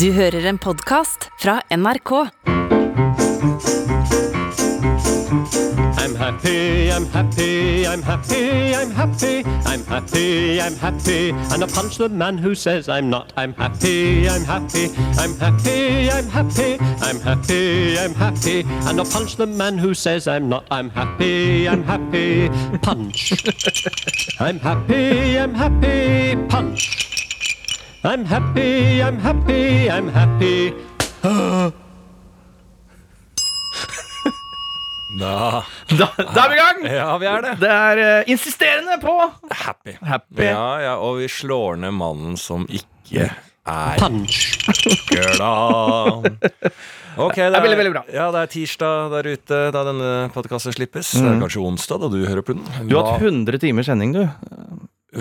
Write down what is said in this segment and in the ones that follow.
Du hører en podkast fra NRK. I'm happy, I'm happy, I'm happy, I'm happy, I'm happy, I'm happy, and I punch the man who says I'm not. I'm happy, I'm happy, I'm happy, I'm happy, I'm happy, I'm happy, and I punch the man who says I'm not. I'm happy, I'm happy, punch. I'm happy, I'm happy, punch. I'm happy, I'm happy, I'm happy. Da Da, da er vi i gang! Ja, vi er det. Det er eh, insisterende på Happy. Happy. Ja, ja, og vi slår ned mannen som ikke er Punch. glad. Ok, det er veldig, veldig bra. Ja, det er tirsdag der ute da denne podkasten slippes. Det er kanskje onsdag da du hører på den. Mm. Du har hatt 100 timer sending, du.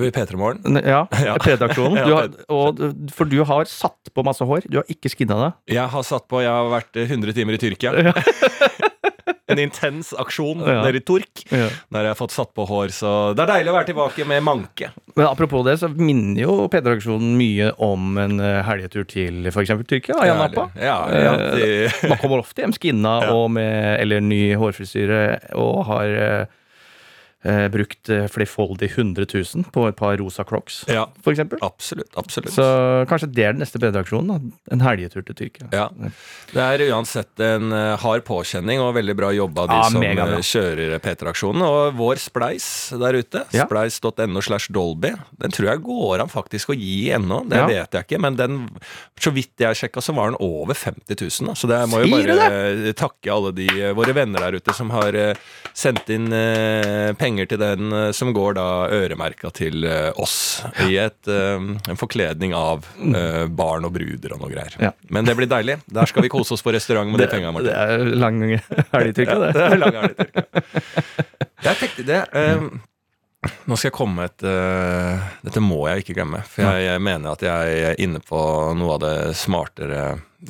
I P3 Morgen. Ja, Ja. P-redaksjonen. Ja, Du har- og- For du har satt på masse hår. Du har ikke skinna deg. Jeg har satt på Jeg har vært eh, 100 timer i Tyrkia. En intens aksjon Ja. nede i Tork. Ja. Der jeg har fått satt på hår, så det er deilig å være tilbake med manke. Men apropos det, så minner jo P3-aksjonen mye om en eh, helgetur til f.eks. Tyrkia. Ayia Napa. Ja, ja, de, Man kommer ofte hjem skinna Ja. og med eller ny hårfrisyre og har eh, brukt eh, flerfoldig 100 000 på et par rosa crocs, ja eksempel. absolutt. absolutt. Så kanskje det er den neste P-redaksjonen. En helgetur til Tyrkia. Ja. Det er uansett en eh, hard påkjenning og veldig bra jobb av de Ja, som eh, kjører P3-aksjonen. Og vår Spleis der ute, Ja. spleis.no slash Dolby, den tror jeg går an faktisk å gi ennå. Det Ja. vet jeg ikke, men den, så vidt jeg sjekka, så var den over 50 000. Da. Så det må jo bare takke alle de våre venner der ute som har sendt inn eh, penger til den, eh, som går da øremerka til eh, oss. I et, eh, en forkledning av eh, barn og bruder og noe greier. Ja. Men det blir deilig. Der skal vi kose oss på restaurant med de penga, det er lang helg i Tyrkia, det. Det er lang helg i Tyrkia. Jeg tenkte det eh, Nå skal jeg komme med et uh, Dette må jeg ikke glemme, for jeg, jeg mener at jeg er inne på noe av det smartere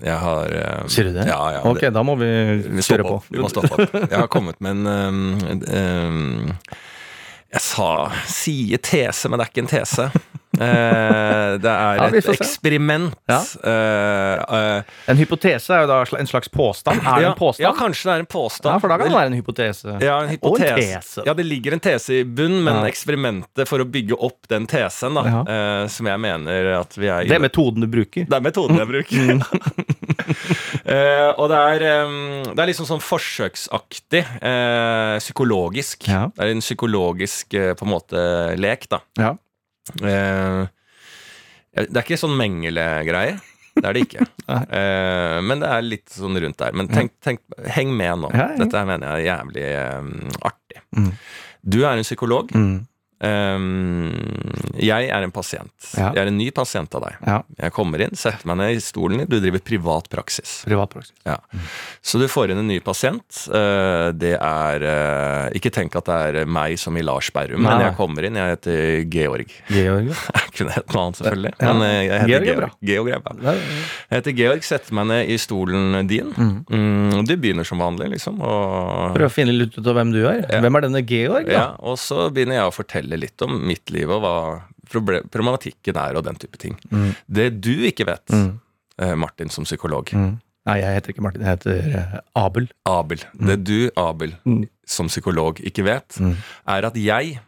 jeg har uh, Sier du det? Ja, ja. Ok, det- da må vi vi kjøre på. Vi må stoppe opp. Jeg har kommet med en um, um, Jeg sa sier tese, men det er ikke en tese. Eh, det er Ja, et eksperiment. Ja. Eh, eh, En hypotese er jo da en slags påstand. Er det ja, en påstand? Ja, kanskje det er en påstand. Ja, for da kan det være en hypotese. Ja, en Og en tese. Ja, det ligger en tese i bunn, men eksperimentet for å bygge opp den tesen, da, eh, som jeg mener at vi er Det er metoden du bruker. Det er metoden jeg bruker. Eh, og det er, um, det er liksom sånn forsøksaktig, uh, psykologisk. Ja. Det er en psykologisk uh, på en måte lek, da. Ja. Det er ikke sånn Mengele-greier. Det er det ikke. Men det er litt sånn rundt der. Men tenk, tenk, heng med nå. Dette mener jeg er jævlig um, artig. Mm. Du er en psykolog. Mm. Um, jeg er en pasient. Ja. Jeg er en ny pasient av deg. Ja. Jeg kommer inn, setter meg ned i stolen din. Du driver privat praksis. Privatpraksis. Ja. Så du får inn en ny pasient. Uh, Det er uh, Ikke tenk at det er meg som i Lars Berrum, men jeg kommer inn. Jeg heter Georg. Georg, ja. Jeg kunne hett noe annet, selvfølgelig. Ja. Men eh, jeg heter Georg Georg. Georg er bra. Ja, ja, Jeg heter Georg, setter meg ned i stolen din. Mm, du begynner som vanlig, liksom. Og, Prøv å finne litt ut av hvem du er. Ja. Hvem er denne Georg? ja, da? og så begynner jeg å fortelle litt om mitt liv og hva problematikken er og den type ting. Mm. Det du ikke vet, Mm. eh, Martin som psykolog, Mm. Nei, jeg heter ikke Martin. Jeg heter eh, Abel. Abel. Det du, Abel, Mm. som psykolog ikke vet, Mm. er at jeg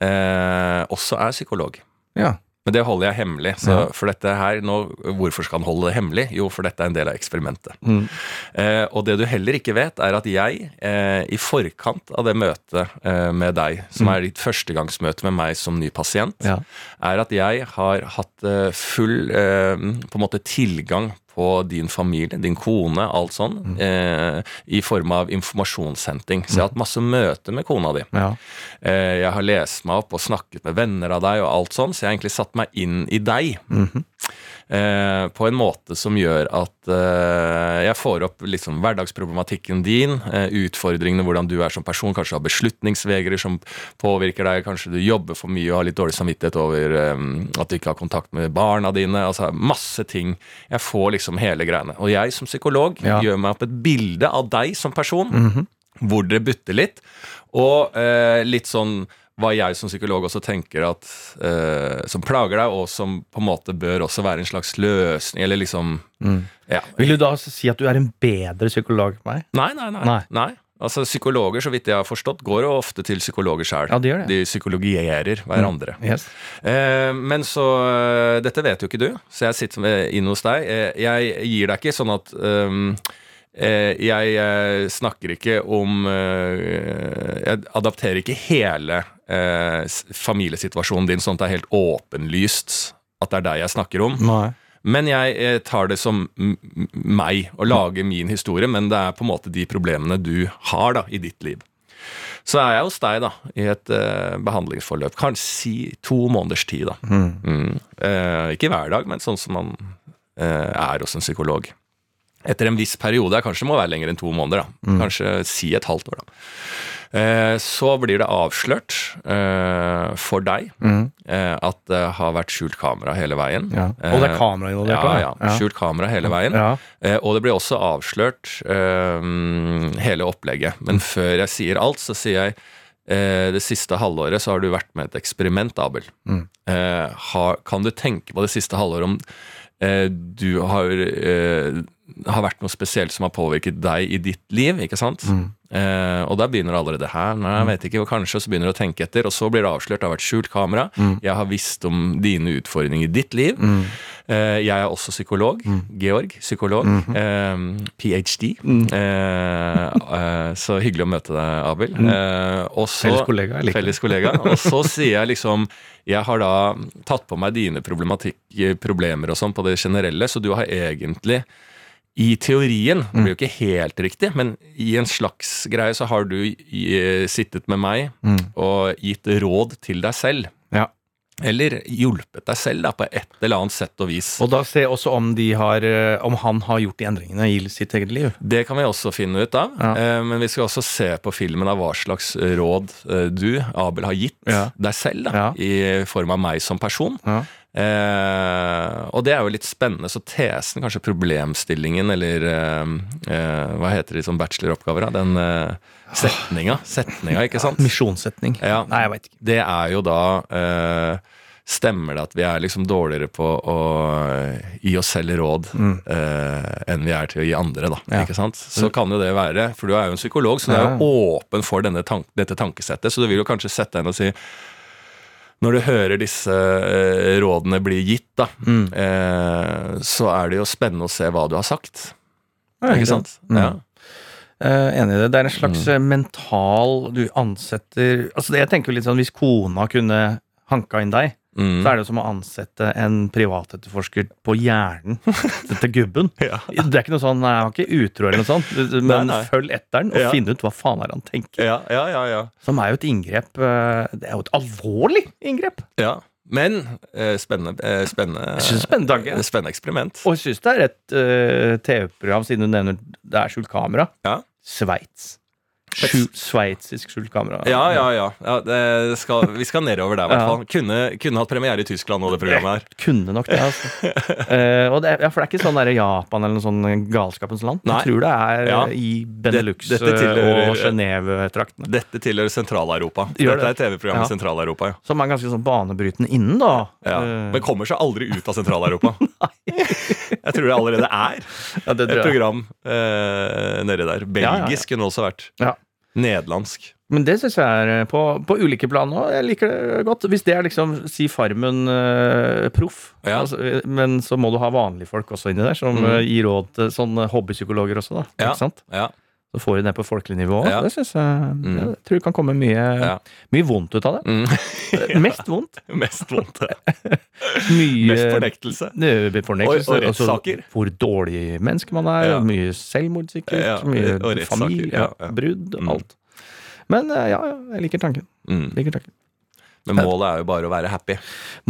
eh, også er psykolog. Ja. Men det holder jeg hemmelig. Så for dette her, nå, Hvorfor skal han holde det hemmelig? Jo, for dette er en del av eksperimentet. Mm. Eh, og det du heller ikke vet, er at jeg, eh, i forkant av det møtet eh, med deg, som er ditt førstegangsmøte med meg som ny pasient, Mm. Ja. er at jeg har hatt eh, full eh, på en måte tilgang på din familie, din kone, alt sånn, Mm. eh, i form av informasjonshenting. Så jeg har hatt masse møter med kona di. Ja. Eh, jeg har lest meg opp og snakket med venner av deg og alt sånn, så jeg har egentlig satt meg inn i deg. Mhm. Eh, på en måte som gjør at eh, jeg får opp liksom hverdagsproblematikken din, eh, utfordringene, hvordan du er som person, kanskje har beslutningsvegrer som påvirker deg, kanskje du jobber for mye og har litt dårlig samvittighet over eh, at du ikke har kontakt med barna dine, altså masse ting. Jeg får liksom hele greiene. Og jeg som psykolog Ja. gjør meg opp et bilde av deg som person, hvor dere butter litt, og eh, litt sånn hva jeg som psykolog også tenker at uh, Som plager deg, og som på en måte bør også være en slags løsning, eller liksom ja. Vil du da si at du er en bedre psykolog enn meg? Nei, nei, nei. Nei. nei. Altså Psykologer, så vidt jeg har forstått, går jo ofte til psykologer sjøl. Ja, de gjør det. De psykologierer hverandre. Yes. Eh, men så eh, Dette vet jo ikke du, så jeg sitter inne inn hos deg. Eh, jeg gir deg ikke sånn at um, eh, Jeg snakker ikke om Jeg adapterer ikke hele eh, familiesituasjonen din sånn at det er helt åpenlyst at det er deg jeg snakker om. Nei. Men jeg eh, tar det som meg og lager min historie, men det er på en måte de problemene du har da i ditt liv. Så er jeg hos deg da, i et uh, behandlingsforløp, kanskje si to måneders tid. da. Mm. Eh, ikke hver dag, men sånn som man uh, er hos en psykolog. Etter en viss periode, kanskje det må være lenger enn to måneder, da. kanskje si et halvt år. da. Eh, så blir det avslørt eh, for deg eh, at det har vært skjult kamera hele veien. Ja. Og det er kamera involvert òg? ja. ja. Skjult kamera hele veien. Ja. Eh, og det blir også avslørt hele opplegget. Men før jeg sier alt, så sier jeg eh, det siste halvåret så har du vært med et eksperiment, Abel. Eh, har, kan du tenke på det siste halvåret om eh, du har, eh, har vært noe spesielt som har påvirket deg i ditt liv, ikke sant? Eh, og da begynner du allerede her, nei, jeg vet ikke, og kanskje, og så begynner du å tenke etter, og så blir det avslørt, det har vært skjult kamera, jeg har visst om dine utfordringer i ditt liv, Eh, jeg er også psykolog, Georg, psykolog, eh, ph.d. Eh, eh, så hyggelig å møte deg, Abel. Eh, og Felles kollega, jeg liker det. Felles kollega. Og så sier jeg liksom Jeg har da tatt på meg dine problematikk, problemer og sånn på det generelle, så du har egentlig i teorien, det blir jo ikke helt riktig, men i en slags greie så har du sittet med meg og gitt råd til deg selv. Ja. Eller hjulpet deg selv da, på et eller annet sett og vis. Og da se også om, de har, eh, om han har gjort de endringene i sitt eget liv. Det kan vi også finne ut av, Ja. eh, men vi skal også se på filmen av hva slags råd eh, du, Abel, har gitt Ja. deg selv da, i form av meg som person. Eh, og det er jo litt spennende, så tesen, kanskje problemstillingen, eller eh, eh, hva heter det i sånn bacheloroppgaver, da? Den eh, setninga, setninga, ikke sant? Misjonssetning. Ja. Nei, jeg veit ikke. Det er jo da eh, Stemmer det at vi er liksom dårligere på å gi oss selv råd eh, enn vi er til å gi andre, da? Mm. Ja. Ikke sant? Så kan jo det være, for du er jo en psykolog, så du er jo åpen for denne dette tankesettet, så du vil jo kanskje sette deg inn og si når du hører disse eh, rådene bli gitt, da, Mm. eh, så er det jo spennende å se hva du har sagt. Ja, Ikke sant? Ja. Uh, enig i det. Det er en slags mm. mental Du ansetter Altså, det, jeg tenker litt sånn hvis kona kunne hanka inn deg, Mm. så er det jo som å ansette en privatetterforsker på hjernen til gubben. Det er ikke noe sånn Nei, jeg har ikke utro eller noe sånt, men nei. følg etter den og Ja. finn ut hva faen er han tenker. Ja, ja, ja, ja. Som er jo et inngrep eh, Det er jo et alvorlig inngrep! ja. Men eh, spennende, eh, spennende, spennende tanke. eh, spennende eksperiment. Og jeg syns det er et TV-program, siden du nevner det er skjult kamera. Ja. Sveits. Sveitsisk skjult kamera. Ja, ja, ja. ja det skal, vi skal nedover der, i hvert fall. Kunne, kunne hatt premiere i Tyskland nå, det programmet her. Kunne nok det, altså. uh, det, ja, for det er ikke sånn der Japan eller noe sånn galskapens land. Nei. Jeg tror det er Ja. eh, i Benelux Det- eh, og Genéve-traktene. Dette tilhører Sentral-Europa. Dette er et TV-program i Ja. Sentral-Europa. Ja. Som er ganske sånn banebrytende innen, da. Ja. Men kommer seg aldri ut av Sentral-Europa. Jeg tror det allerede er det et program eh, nedi der. Belgisk kunne også vært. Ja. Nederlandsk. Men det syns jeg er eh, på, på ulike plan òg. Jeg liker det godt. Hvis det er liksom si Farmen eh, proff, Ja. altså, eh, men så må du ha vanlige folk også inni der, som Mm. gir råd til sånne hobbypsykologer også, da. Ja. Ikke sant? Ja. Så får du det på folkelig nivå. Ja. Det synes jeg, jeg tror det kan komme mye, Ja. mye vondt ut av det. Mm. Mest vondt. Mest vondt. Mye Mest fornektelse. Det- Fornektelse. Og- og altså hvor dårlig menneske man er. Ja. Mye selvmord, sikkert. Ja, mye familie, ja, ja. brudd, Mm. alt. Men eh, ja, ja, jeg liker tanken. Mm. Liker tanken. Men målet er jo bare å være happy.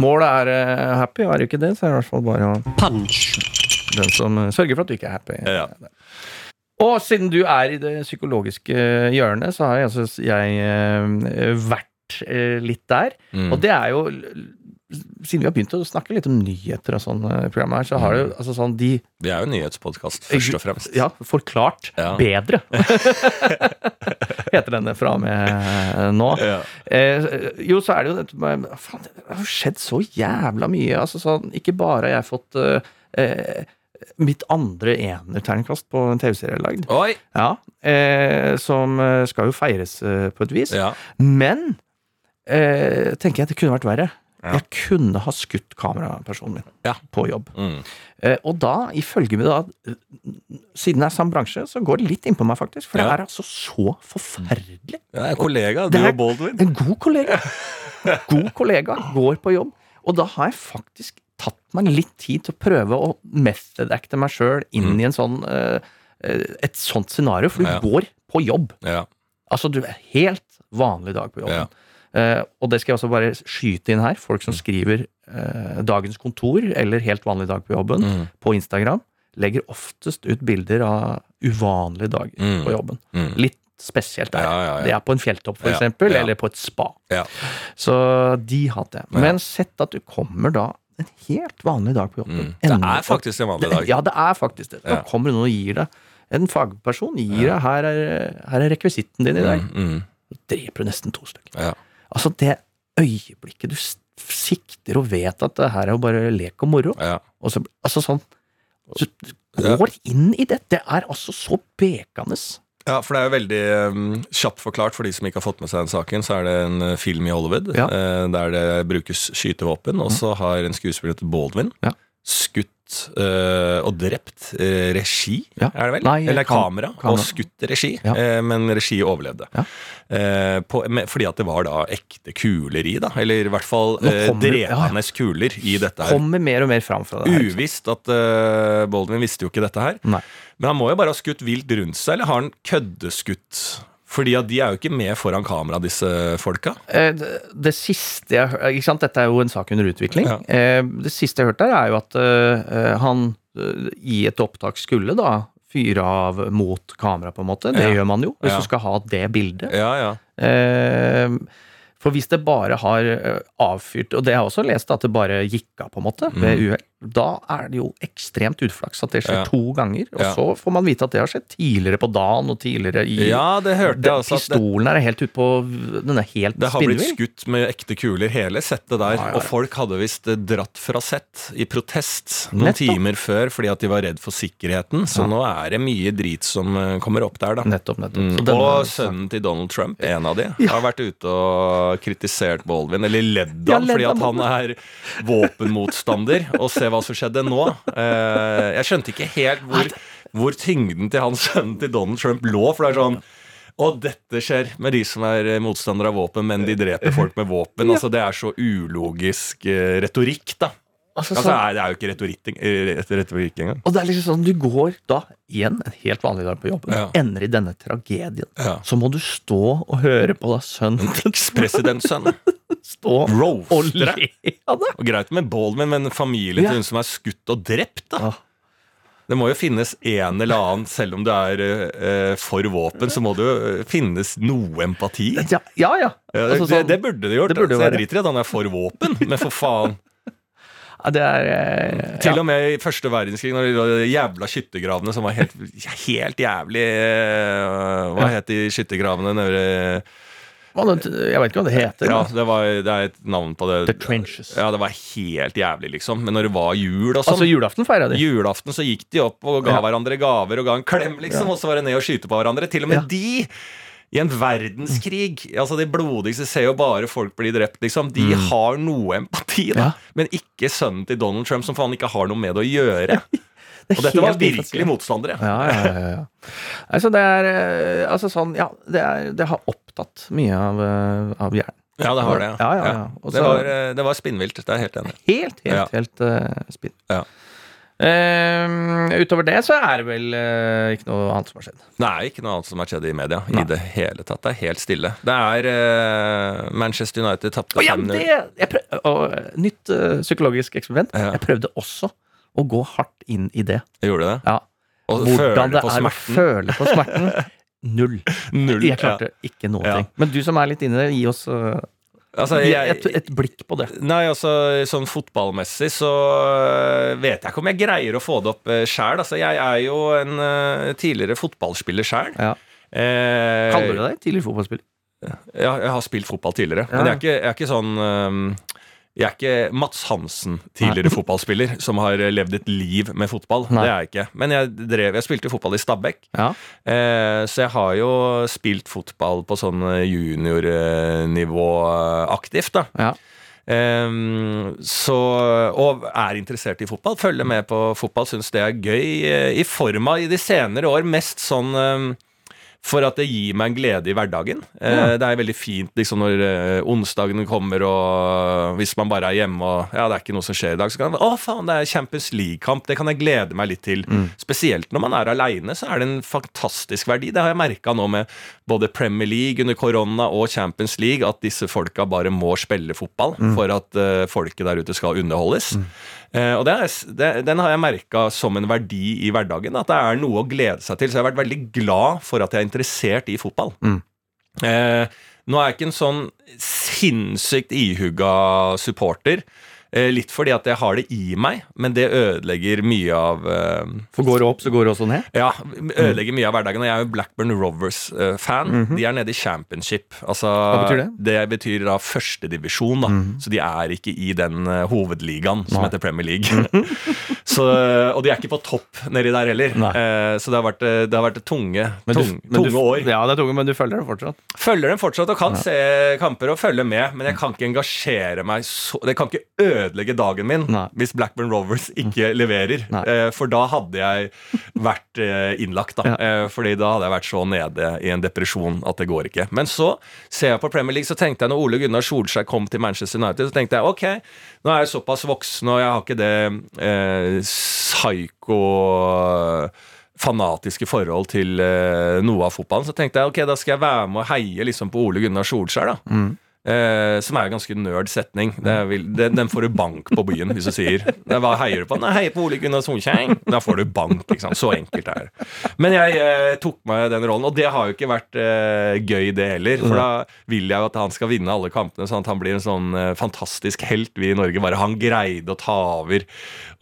Målet er uh, happy, og er du ikke det, så er det i hvert fall bare å Punch. den som eh, sørger for at du ikke er happy. Ja. Og siden du er i det psykologiske hjørnet, så har jeg, altså, jeg eh, vært eh, litt der. Mm. Og det er jo siden vi har begynt å snakke litt om nyheter og sånn, eh, programmet her, så har det jo altså sånn de Vi er jo en nyhetspodkast, først og fremst. Ja, forklart Ja. bedre. Heter denne fra og med eh, nå. Ja. Eh, jo, så er det jo dette Faen, det har jo skjedd så jævla mye. Altså sånn, Ikke bare har jeg fått eh, eh, mitt andre enerterningkast på en TV-serie jeg har lagd, Oi! ja, eh, som eh, skal jo feires eh, på et vis. Ja. Men eh, tenker jeg at det kunne vært verre. Ja. Jeg kunne ha skutt kamerapersonen min Ja. på jobb. Mm. Eh, og da, ifølge meg da Siden det er samme bransje, så går det litt innpå meg, faktisk. For det er altså så forferdelig. Det er kollega, du og Baldwin. En god kollega. God kollega går på jobb. Og da har jeg faktisk tatt meg litt tid til å prøve å method-acte meg sjøl inn Mm. i en sånn eh, eh, et sånt scenario, for du Ja. går på jobb. Ja. Altså, du er helt vanlig dag på jobben. Eh, og det skal jeg også bare skyte inn her. Folk som skriver uh, 'Dagens kontor' eller 'Helt vanlig dag på jobben' Mm. på Instagram, legger oftest ut bilder av uvanlige dager Mm. på jobben. Mm. Litt spesielt der. Ja, ja, ja. Det er på en fjelltopp, for Ja, eksempel, ja. eller på et spa. Ja. Så de hater jeg. Ja. Men sett at du kommer da en helt vanlig dag på jobben. Mm. Det er faktisk en vanlig dag. Ja, det er faktisk det. Da Ja. kommer noen og gir deg En fagperson gir deg her er, her er rekvisitten din i dag. Mm, mm. Dreper du nesten to stykker. Ja. Altså, det øyeblikket du sikter og vet at det her er jo bare lek og moro, Ja. og så altså sånn så går inn i det. Det er altså så bekende. Ja, for det er jo veldig um, kjapt forklart for de som ikke har fått med seg den saken. Så er det en uh, film i Hollywood Ja. uh, der det brukes skytevåpen. Og så har en skuespiller til Baldwin Ja. skutt eh, og drept uh, regi, Ja. er det vel? Nei, Eller kam- kamera, kamera. Og skutt regi, Ja. uh, men regi overlevde. Ja. På, med, fordi at det var da ekte kuler i, da. Eller i hvert fall drepende kuler i dette her. Kommer mer og mer fram fra det her. Uvisst at Baldwin visste jo ikke dette her. Nei. Men han må jo bare ha skutt vilt rundt seg, eller har han køddeskutt? Fordi at de er jo ikke med foran kamera, disse folka. Eh, Det, det siste jeg ikke sant? Dette er jo en sak under utvikling. Ja. Eh, Det siste jeg hørte, er jo at eh, han i et opptak skulle da fyre av mot kamera, på en måte. Det Ja. gjør man jo, hvis Ja. du skal ha det bildet. Ja, ja. Eh, For hvis det bare har avfyrt Og det har jeg også lest, at det bare gikk av, på en måte, ved uhell. Da er det jo ekstremt utflaks at det skjer. Ja. to ganger. Og Ja. så får man vite at det har skjedd tidligere på dagen og tidligere i Ja, det hørte jeg også. Det, Pistolen er helt ute på Den er helt det har blitt skutt med ekte kuler, hele settet der. Ja. Og folk hadde visst dratt fra sett i protest noen Nettopp. timer før fordi at de var redd for sikkerheten. Så nå er det mye drit som eh, kommer opp der, da. Nettopp, nettopp. Mm. Og sønnen til Donald Trump, en av de, har vært ute og kritisert Baldwin, eller ledd Ja, fordi at han er våpenmotstander. Og se hva som skjedde nå. Eh, jeg skjønte ikke helt hvor, hvor tyngden til hans sønn til Donald Trump lå, for det er sånn og dette skjer med de som er eh, motstandere av våpen, men de dreper folk med våpen. Altså, det er så ulogisk eh, retorikk, da. Altså, Altså, sånn, det er jo ikke retorikk, eh, retorikk engang. og det er liksom sånn, du går da igjen en helt vanlig dag på jobb, Ja. ender i denne tragedien. Ja. Så må du stå og høre på da sønnen Ekspresidentsønn. stå og le av det. Og greit med Baldwin, men familien Ja. til hun som er skutt og drept, da. Det må jo finnes en eller annen, selv om du er eh, for våpen, så må det jo eh, finnes noe empati. Ja, ja. ja. Altså, det, sånn- det burde det gjort. det burde altså, jeg driter i at han er for våpen, men for faen. Ja, det er eh, Til ja. og med i første verdenskrig, når de jævla skyttergravene som var helt, helt jævlig eh, Hva het de skyttergravene nede Jeg vet ikke hva det heter. Ja, det, var, det er et navn på det. The Trenches. Ja, det var helt jævlig, liksom. Men når det var jul og sånn Altså, julaften feira de. Julaften så gikk de opp og ga Ja. hverandre gaver og ga en klem, liksom, og så var det ned og skyte på hverandre. Til og med Ja. de, i en verdenskrig Altså De blodigste ser jo bare folk bli drept, liksom. De har noe empati, da. Mm. Ja. Men ikke sønnen til Donald Trump, som faen ikke har noe med det å gjøre. Det Og dette var virkelig motstandere. Ja, ja, ja, ja. Altså, det er eh, Altså sånn, ja, det, er, det har opptatt mye av, eh, av hjernen. Ja, det har det. Ja, ja, ja. Også, Det, var, eh, det var spinnvilt. Det er jeg helt enig i. Helt, helt, helt uh, spinn. Ja. Eh, utover det så er det vel uh, ikke noe annet som har skjedd. Nei, ikke noe annet som har skjedd i media Nei. i det hele tatt. Det er helt stille. Det er uh, Manchester United tapte oh, ja, 5-0. det jeg prøv, og, eh, Nytt psykologisk eksperiment. Ja. Jeg prøvde også å gå hardt inn i det. Gjorde det? Ja. Og Hvordan det er å føle på smerten. Null. Null. Jeg klarte ikke noe. Ja. Men du som er litt inne, gi oss eh, Altså, jeg- et, et blikk på det. Nei, altså sånn fotballmessig så øh, vet jeg ikke om jeg greier å få det opp uh, sjæl. Altså, jeg er jo en øh, tidligere fotballspiller sjæl. Ja. Eh, Kaller du deg tidligere fotballspiller? Ja, jeg har spilt fotball tidligere. Ja. Men jeg er ikke, jeg er ikke sånn Jeg er ikke Mats Hansen, tidligere fotballspiller, som har levd et liv med fotball. Nei. Det er jeg ikke. Men jeg, drev, jeg spilte fotball i Stabæk. Ja. Eh, så jeg har jo spilt fotball på sånn juniornivå aktivt, da. Ja. Um, så, og er interessert i fotball. Følger med på fotball, syns det er gøy. eh, I form av i de senere år mest sånn ehm, for at det gir meg en glede i hverdagen. Eh, Ja. Det er veldig fint liksom når eh, onsdagen kommer, og hvis man bare er hjemme og ja, det er ikke noe som skjer i dag, så kan man Å, faen, det er Champions League-kamp. Det kan jeg glede meg litt til. Spesielt når man er aleine, så er det en fantastisk verdi. Det har jeg merka nå med både Premier League under korona og Champions League, at disse folka bare må spille fotball for at uh, folket der ute skal underholdes. Eh, og det er, det, den har jeg merka som en verdi i hverdagen. At det er noe å glede seg til. Så jeg har vært veldig glad for at jeg er interessert i fotball. Eh, nå er jeg ikke en sånn sinnssykt ihugga supporter. Eh, litt fordi at jeg har det i meg, men det ødelegger mye av eh, For går det opp, så går det også ned? ja, ødelegger mye av hverdagen. Og jeg er jo Blackburn Rovers-fan. De er nede i championship. Altså, Hva betyr det? Det betyr da førstedivisjon, da. Så de er ikke i den eh, hovedligaen som Nei. heter Premier League. så, og de er ikke på topp nedi der heller. Nei. Så det har vært, det har vært tunge, du- tunge, du- år. Ja, det er tunge, men du følger dem fortsatt? Følger dem fortsatt og kan se kamper og følge med, men jeg kan ikke engasjere meg så Det kan ikke ødelegge dagen min Nei. hvis Blackburn Rovers ikke leverer. Eh, for da hadde jeg vært eh, innlagt, da. Ja. Eh, fordi da hadde jeg vært så nede i en depresjon at det går ikke. Men så ser jeg på Premier League, så tenkte jeg når Ole Gunnar Solskjær kom til Manchester United, så tenkte jeg ok, nå er jeg såpass voksen, og jeg har ikke det eh, psyko fanatiske forhold til eh, noe av fotballen. Så tenkte jeg ok, da skal jeg være med og heie liksom på Ole Gunnar Solskjær. da Eh, som er en ganske nerd setning. Det er vel- den, får du bank på byen hvis du sier Hva heier du på? Nei, heier på Ole Gunnar Solskjær. Da får du bank. ikke sant? Så enkelt er det. Men jeg eh, tok meg den rollen, og det har jo ikke vært eh, gøy, det heller. For da vil jeg jo at han skal vinne alle kampene, sånn at han blir en sånn eh, fantastisk helt vi i Norge. Bare han greide å ta over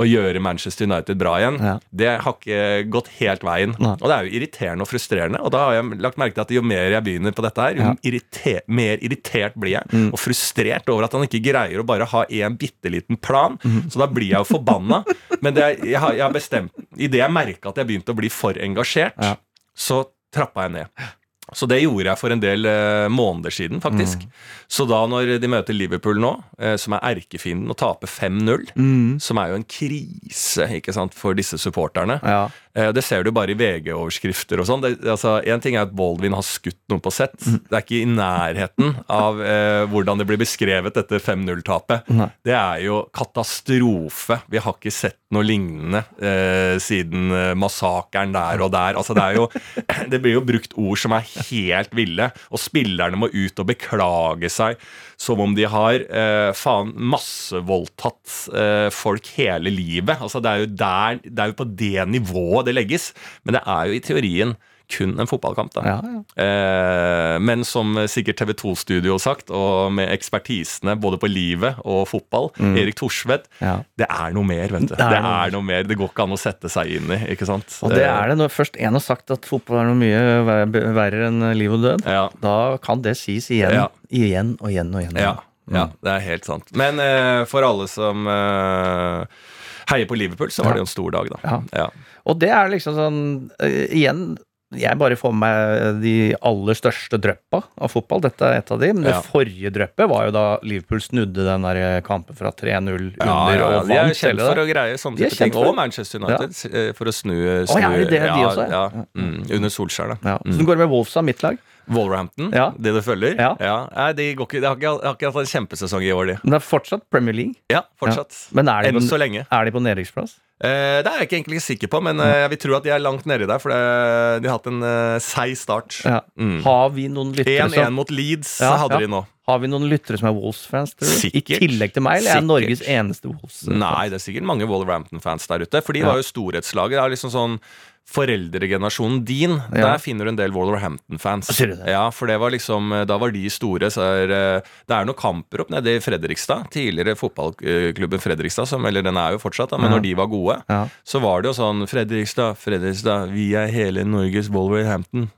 og gjøre Manchester United bra igjen. Ja. Det har ikke gått helt veien. Nei. Og det er jo irriterende og frustrerende. Og da har jeg lagt merke til at jo mer jeg begynner på dette her, jo Ja. irriter mer irritert blir jeg. Mm. Og frustrert over at han ikke greier å bare ha en bitte liten plan. Mm. Så da blir jeg jo forbanna. Men det jeg, har, jeg har bestemt Idet jeg merka at jeg begynte å bli for engasjert, Ja. så trappa jeg ned. Så det gjorde jeg for en del eh, måneder siden, faktisk. Mm. Så da når de møter Liverpool nå, eh, som er erkefienden, og taper 5-0, Mm. som er jo en krise ikke sant, for disse supporterne Ja. Eh, Det ser du bare i VG-overskrifter og sånn. Altså, en ting er at Baldwin har skutt noen på sett. Mm. Det er ikke i nærheten av eh, hvordan det blir beskrevet, dette 5-0-tapet. Det er jo katastrofe. Vi har ikke sett noe lignende eh, siden eh, massakren der og der. Altså, det, jo, det blir jo brukt ord som er helt ville, og spillerne må ut og beklage seg som om de har eh, faen massevoldtatt eh, folk hele livet. Altså, det, er der, det er jo på det nivået det legges. Men det er jo i teorien kun en fotballkamp. da. Ja, ja. Eh, men som sikkert TV 2-studio har sagt, og med ekspertisene både på livet og fotball, Erik Thorsvedt, Mm. Ja. det er noe mer, vet du. Det Det er er, noe mer. noe mer. Det går ikke an å sette seg inn i, ikke sant. Og det er det når først en har sagt at fotball er noe mye verre enn liv og død. Ja. Da kan det sies igjen, igjen og igjen og igjen. Ja, ja, det er helt sant. Men eh, for alle som eh, heier på Liverpool, så var det jo en stor dag, da. Ja. Ja. Og det er liksom sånn eh, Igjen, jeg bare får med meg de aller største dryppa av fotball. Dette er et av de. Men det Ja. forrige dryppet var jo da Liverpool snudde den der kampen fra 3-0 under Ja, ja, ja. og De er vant. kjent for å greie sånne type ting. Og Manchester United, eh, for å snu, Å, ja, er det er de også? Ja, Ja. mm, under Solskjær, da. Ja. Så det går med Wolves av mitt lag. Wolverhampton, Ja. det du følger? Ja. Nei, de, går ikke, de har ikke, de har ikke hatt en kjempesesong i år, de. Men det er fortsatt Premier League. Ja, fortsatt. Men er de, på, er de på nedrykksplass? Eh, det er jeg ikke egentlig sikker på, men eh, jeg vil tro at de er langt nedi der, for det, de har hatt en eh, seig start. Ja. Mm. Har vi noen lyttere 1-1 mot Leeds Ja, hadde ja. de nå. Har vi noen lyttere som er Wolves-fans? I tillegg til meg, eller er jeg Norges eneste Wolves? -fans? Nei, det er sikkert mange Wolverhampton-fans der ute. For de Ja. var jo storhetslaget. Det er liksom sånn foreldregenerasjonen din, Ja. der finner du en del det? Ja, for det var liksom, da var de store. Så er, eh, det er noen kamper opp nede i Fredrikstad. Tidligere fotballklubben Fredrikstad, som, eller den er jo fortsatt, da, men Ja. når de var gode, Ja. så var det jo sånn Fredrikstad, Fredrikstad, vi er hele Norges Wolverhampton.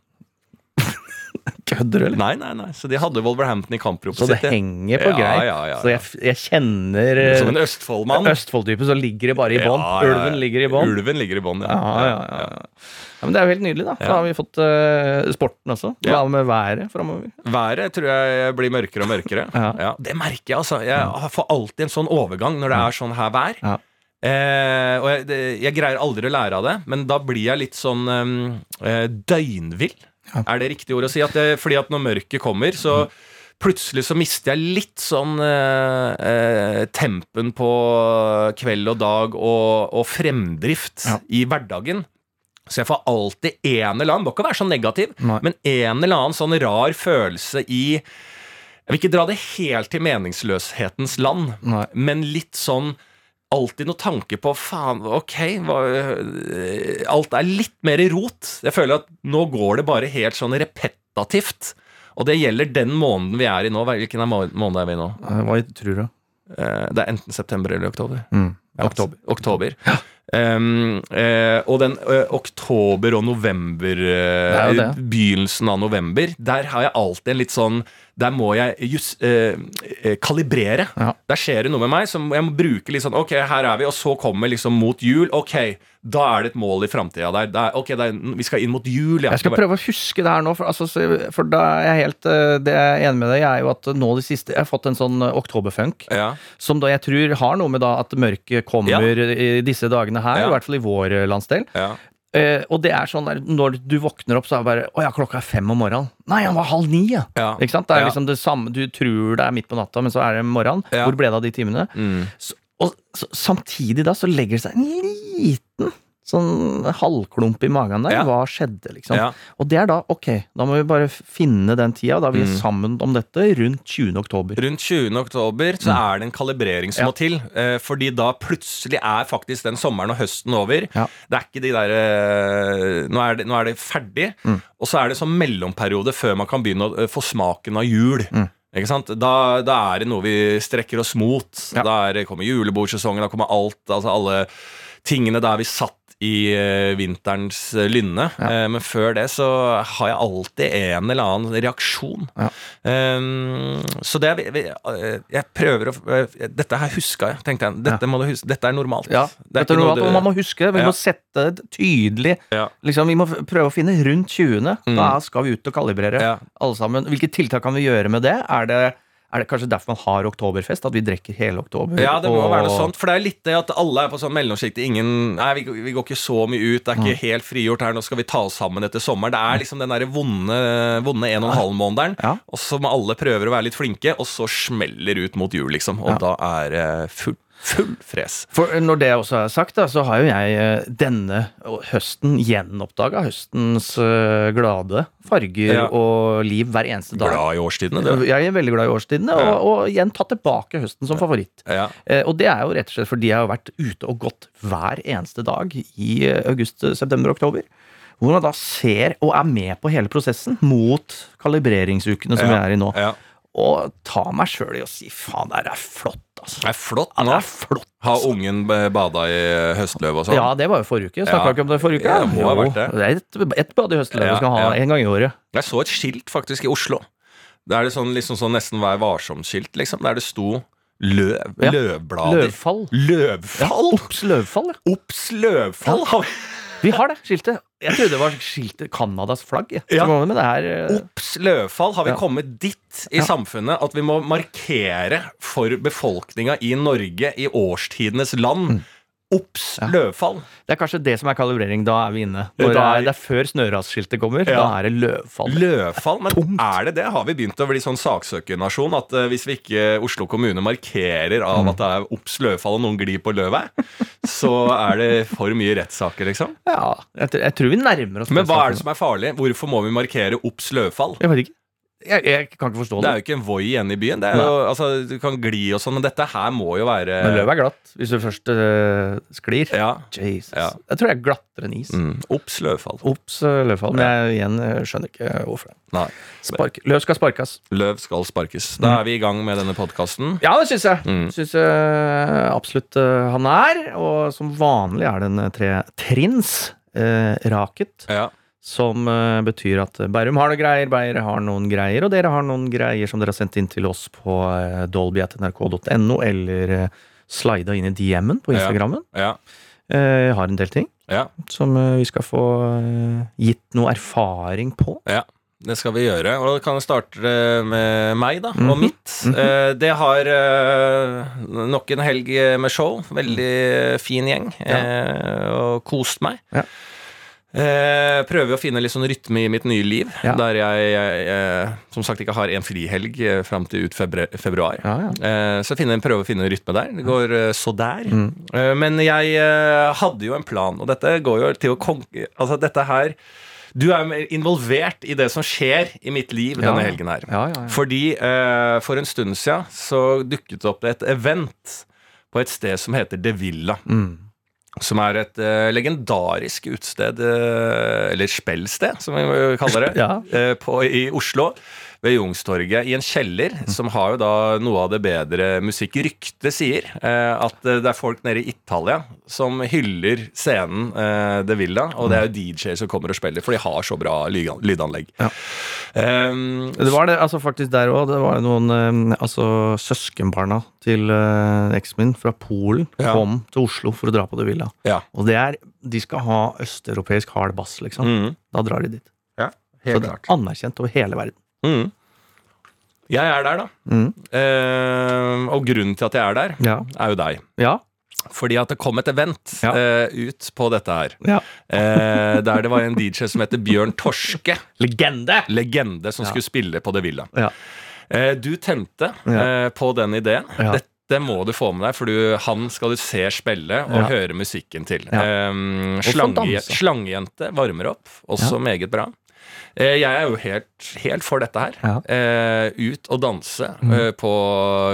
Kødder du, eller? Nei, nei, nei. Så de hadde Wolverhampton i kampropet Så det sitt. henger på Ja, greit. ja, ja, Så jeg, jeg kjenner eh, Som en Østfoldmann. Østfold-type, så ligger det bare i bånn. Ja, ja, ja. Ulven ligger i bånn. Ulven ligger i bånn, Ja, ja, ja, ja. ja, Men det er jo helt nydelig, da. Da Ja. har vi fått uh, sporten også. Hva Ja. med været framover? Været tror jeg blir mørkere og mørkere. Ja. Det merker jeg, altså. Jeg får alltid en sånn overgang når det er sånn her vær. Ja. Eh, og jeg, jeg greier aldri å lære av det, men da blir jeg litt sånn eh, døgnvill. Ja. Er det riktig ord å si? At det, fordi at når mørket kommer, så Mm. plutselig så mister jeg litt sånn eh, eh, tempen på kveld og dag og, og fremdrift Ja. i hverdagen. Så jeg får alltid en eller annen, må ikke være så negativ, Nei. men en eller annen sånn rar følelse i Jeg vil ikke dra det helt til meningsløshetens land, Nei. men litt sånn Alltid noe tanke på faen, ok hva, øh, Alt er litt mer i rot. Jeg føler at nå går det bare helt sånn repetativt. Og det gjelder den måneden vi er i nå. Hvilken er måned er vi i nå? Eh, Hva tror du? Eh, Det er enten september eller oktober. Mm. Ja, Oktober. oktober. Um, uh, og den uh, oktober og november eh, er det. Begynnelsen av november Der har jeg alltid en litt sånn Der må jeg just, eh, eh, kalibrere. Ja. Der skjer det noe med meg som jeg må bruke litt sånn Ok, her er vi, og så kommer liksom mot jul. Ok, da er det et mål i framtida der. Der, er- ok, det er, vi skal inn mot jul. ja. Jeg skal prøve å huske det her nå, for, altså, for da er jeg helt eh, Det jeg er enig med deg jeg er jo at nå det siste Jeg har fått en sånn eh, oktoberfunk. Ja. Som da jeg tror har noe med da at mørket kommer Ja. i disse dagene her, Ja. i hvert fall i vår landsdel. Eh, og det er sånn der, når du våkner opp, så er det bare Å ja, klokka er fem om morgenen. Nei, han var halv ni, ja. Ja. Ikke sant? Det er Ja. liksom det samme Du tror det er midt på natta, men så er det morgenen. Ja. Hvor ble det av de timene? Mm. Så, og så, samtidig da så legger det seg en liten sånn halvklump i magen der. Ja. Hva skjedde, liksom? Ja. Og det er da ok, da må vi bare finne den tida. Da er vi Mm. sammen om dette rundt 20. oktober. Rundt 20. oktober så er det en kalibrering som Mm. Ja. må til. Eh, fordi da plutselig er faktisk den sommeren og høsten over. Det er ikke de der eh, nå, nå er det ferdig. Mm. Og så er det sånn mellomperiode før man kan begynne å eh, få smaken av jul. Mm. Ikke sant? Da, da er det noe vi strekker oss mot. Da er, kommer julebordsesongen, da kommer alt. Altså alle tingene der vi satt i eh, vinterens eh, lynne. Ja. Eh, men før det så har jeg alltid en eller annen reaksjon. Ja. Um, så det Jeg prøver å Dette her huska jeg, tenkte jeg. Dette, du huske, dette er normalt. Ja, Det er dette er normalt, du- man må huske det. Vi Ja. må sette det tydelig Ja. liksom, Vi må prøve å finne rundt 20. Mm. Da skal vi ut og kalibrere, Ja. alle sammen. Hvilke tiltak kan vi gjøre med det? Er det, er det kanskje derfor man har oktoberfest? At vi drikker hele oktober? Ja, det må og- være noe sånt. For det er litt det at alle er på sånn mellomsjikt. Ingen Nei, vi, vi går ikke så mye ut. Det er ikke helt frigjort her. Nå skal vi ta oss sammen etter sommeren. Det er liksom den derre vonde, vonde en og en halv månederen. Ja. Og så må alle prøver å være litt flinke, og så smeller ut mot jul, liksom. Og Ja. da er det full, full fres. For når det også er sagt, da, så har jo jeg eh, denne høsten gjenoppdaga høstens eh, glade farger Ja. og liv hver eneste dag. Glad i årstidene, det. Jeg er veldig glad i årstidene, og, Ja. og igjen tatt tilbake høsten som favoritt. Ja. Eh, og det er jo rett og slett fordi jeg har vært ute og gått hver eneste dag i eh, august, september, oktober. Hvor man da ser og er med på hele prosessen mot kalibreringsukene som vi er i nå. Og ta meg sjøl i å si faen, det er flott, altså. Det er flott Ja, det nå. er flott. Har ungen bada i høstløv og sånn? Ja, det var jo forrige uke. Snakka Ja. ikke om det forrige uke? Ja, det må ha vært det. det er et, et bad i høstløv Ja, skal ha ja. en gang i året. Jeg så et skilt faktisk i Oslo. Da er det sånn, liksom sånn nesten Vær varsom-skilt, liksom. Der det sto løv. Ja. Løvblader. Løvfall. Løvfall? Ops, løvfall, ja. Obs, løvfall! Vi- har det skiltet. Jeg trodde det var skiltet Canadas flagg. Ja. Ja. Eh, løvfall! Har vi Ja. kommet dit i samfunnet at vi må markere for befolkninga i Norge, i årstidenes land Obs, Ja. løvfall! Det er kanskje det som er kalibrering. Da er vi inne. Når det Da er- er, det er før snørasskiltet kommer. Ja. Da er det løvfall. Løvfall, men Tungt. er det det? Har vi begynt å bli sånn saksøkernasjon at uh, hvis vi ikke Oslo kommune markerer av Mm. at det er obs løvfall og noen glir på løvet, så er det for mye rettssaker, liksom? Ja, jeg, jeg tror vi nærmer oss Men hva er det som er farlig? Hvorfor må vi markere obs løvfall? Jeg vet ikke. Jeg, jeg kan ikke forstå Det det. er jo ikke en Voi igjen i byen. Det er jo, altså, du kan gli og sånn, men dette her må jo være Men løvet er glatt hvis du først øh, sklir. Ja. Jesus. Ja. Jeg tror det er glattere enn is. Mm. Obs løvfall. Ops, øh, løvfall. Men jeg igjen øh, skjønner ikke hvorfor. Nei. Spark. Løv skal sparkes. Løv skal sparkes. Da er vi i gang med denne podkasten. Ja, det syns jeg. Mm. Syns jeg absolutt han er. Og som vanlig er det en øh, tre trinns øh, raket. Ja. Som øh, betyr at Bærum har noen greier, Beyer har noen greier, og dere har noen greier som dere har sendt inn til oss på uh, dolby.nrk.no, eller uh, slida inn i DM-en på. Instagrammen. Ja. ja. Har en del ting ja. som vi skal få gitt noe erfaring på. Ja, det skal vi gjøre. Og da kan starte eh, med meg, da, og Mhm. mitt. Eh, det har eh, nok en helg med show. Veldig fin gjeng. eh, og kost meg. Ja. Eh, prøver å finne litt sånn rytme i mitt nye liv, Ja. der jeg, jeg, som sagt ikke har en frihelg eh, fram til ut februar. Ja, ja. Eh, så jeg prøver å finne en rytme der. Det går eh, så der. Mm. Eh, men jeg eh, hadde jo en plan, og dette går jo til å konke... Altså, dette her Du er involvert i det som skjer i mitt liv denne helgen her. Fordi eh, for en stund siden så dukket det opp et event på et sted som heter De Villa. Mm. Som er et uh, legendarisk utested, uh, eller spellsted, som vi kaller det, Ja. uh, på, i Oslo. Ved Youngstorget, i en kjeller, Mm. som har jo da noe av det bedre musikk. Ryktet sier eh, at eh, det er folk nede i Italia som hyller scenen eh, De Villa, og det er jo DJ-er som kommer og spiller, for de har så bra lydanlegg. Ja. Um, Det var det, altså faktisk der òg. Det var noen øh, altså søskenbarna til eksen min fra Polen Ja. kom til Oslo for å dra på det villa. ja. Og det er De skal ha østeuropeisk hard bass, liksom. Mm. Da drar de dit. ja. Så det det klart. er anerkjent over hele verden. Mm. Jeg er der, da. Mm. Eh, og grunnen til at jeg er der, Ja. er jo deg. Ja. Fordi at det kom et event Ja. eh, ut på dette her. ja. Eh, der det var en DJ som heter Bjørn Torske. Legende! Legende som Ja. skulle spille på The Villa. Ja. Eh, du tente Ja. eh, på den ideen. Ja. Dette må du få med deg, for du, han skal du se spille og Ja. høre musikken til. Ja. Um, slange, slangejente varmer opp, også meget bra. Eh, jeg er jo helt, helt for dette her. Ja. Eh, ut og danse eh, på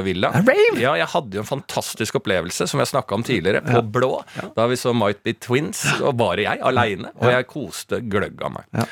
Villa. Rave! Ja, jeg hadde jo en fantastisk opplevelse, som jeg snakka om tidligere, på Ja. Blå. Da vi så Might Be Twins, og bare jeg, aleine. Og jeg koste gløgg av meg.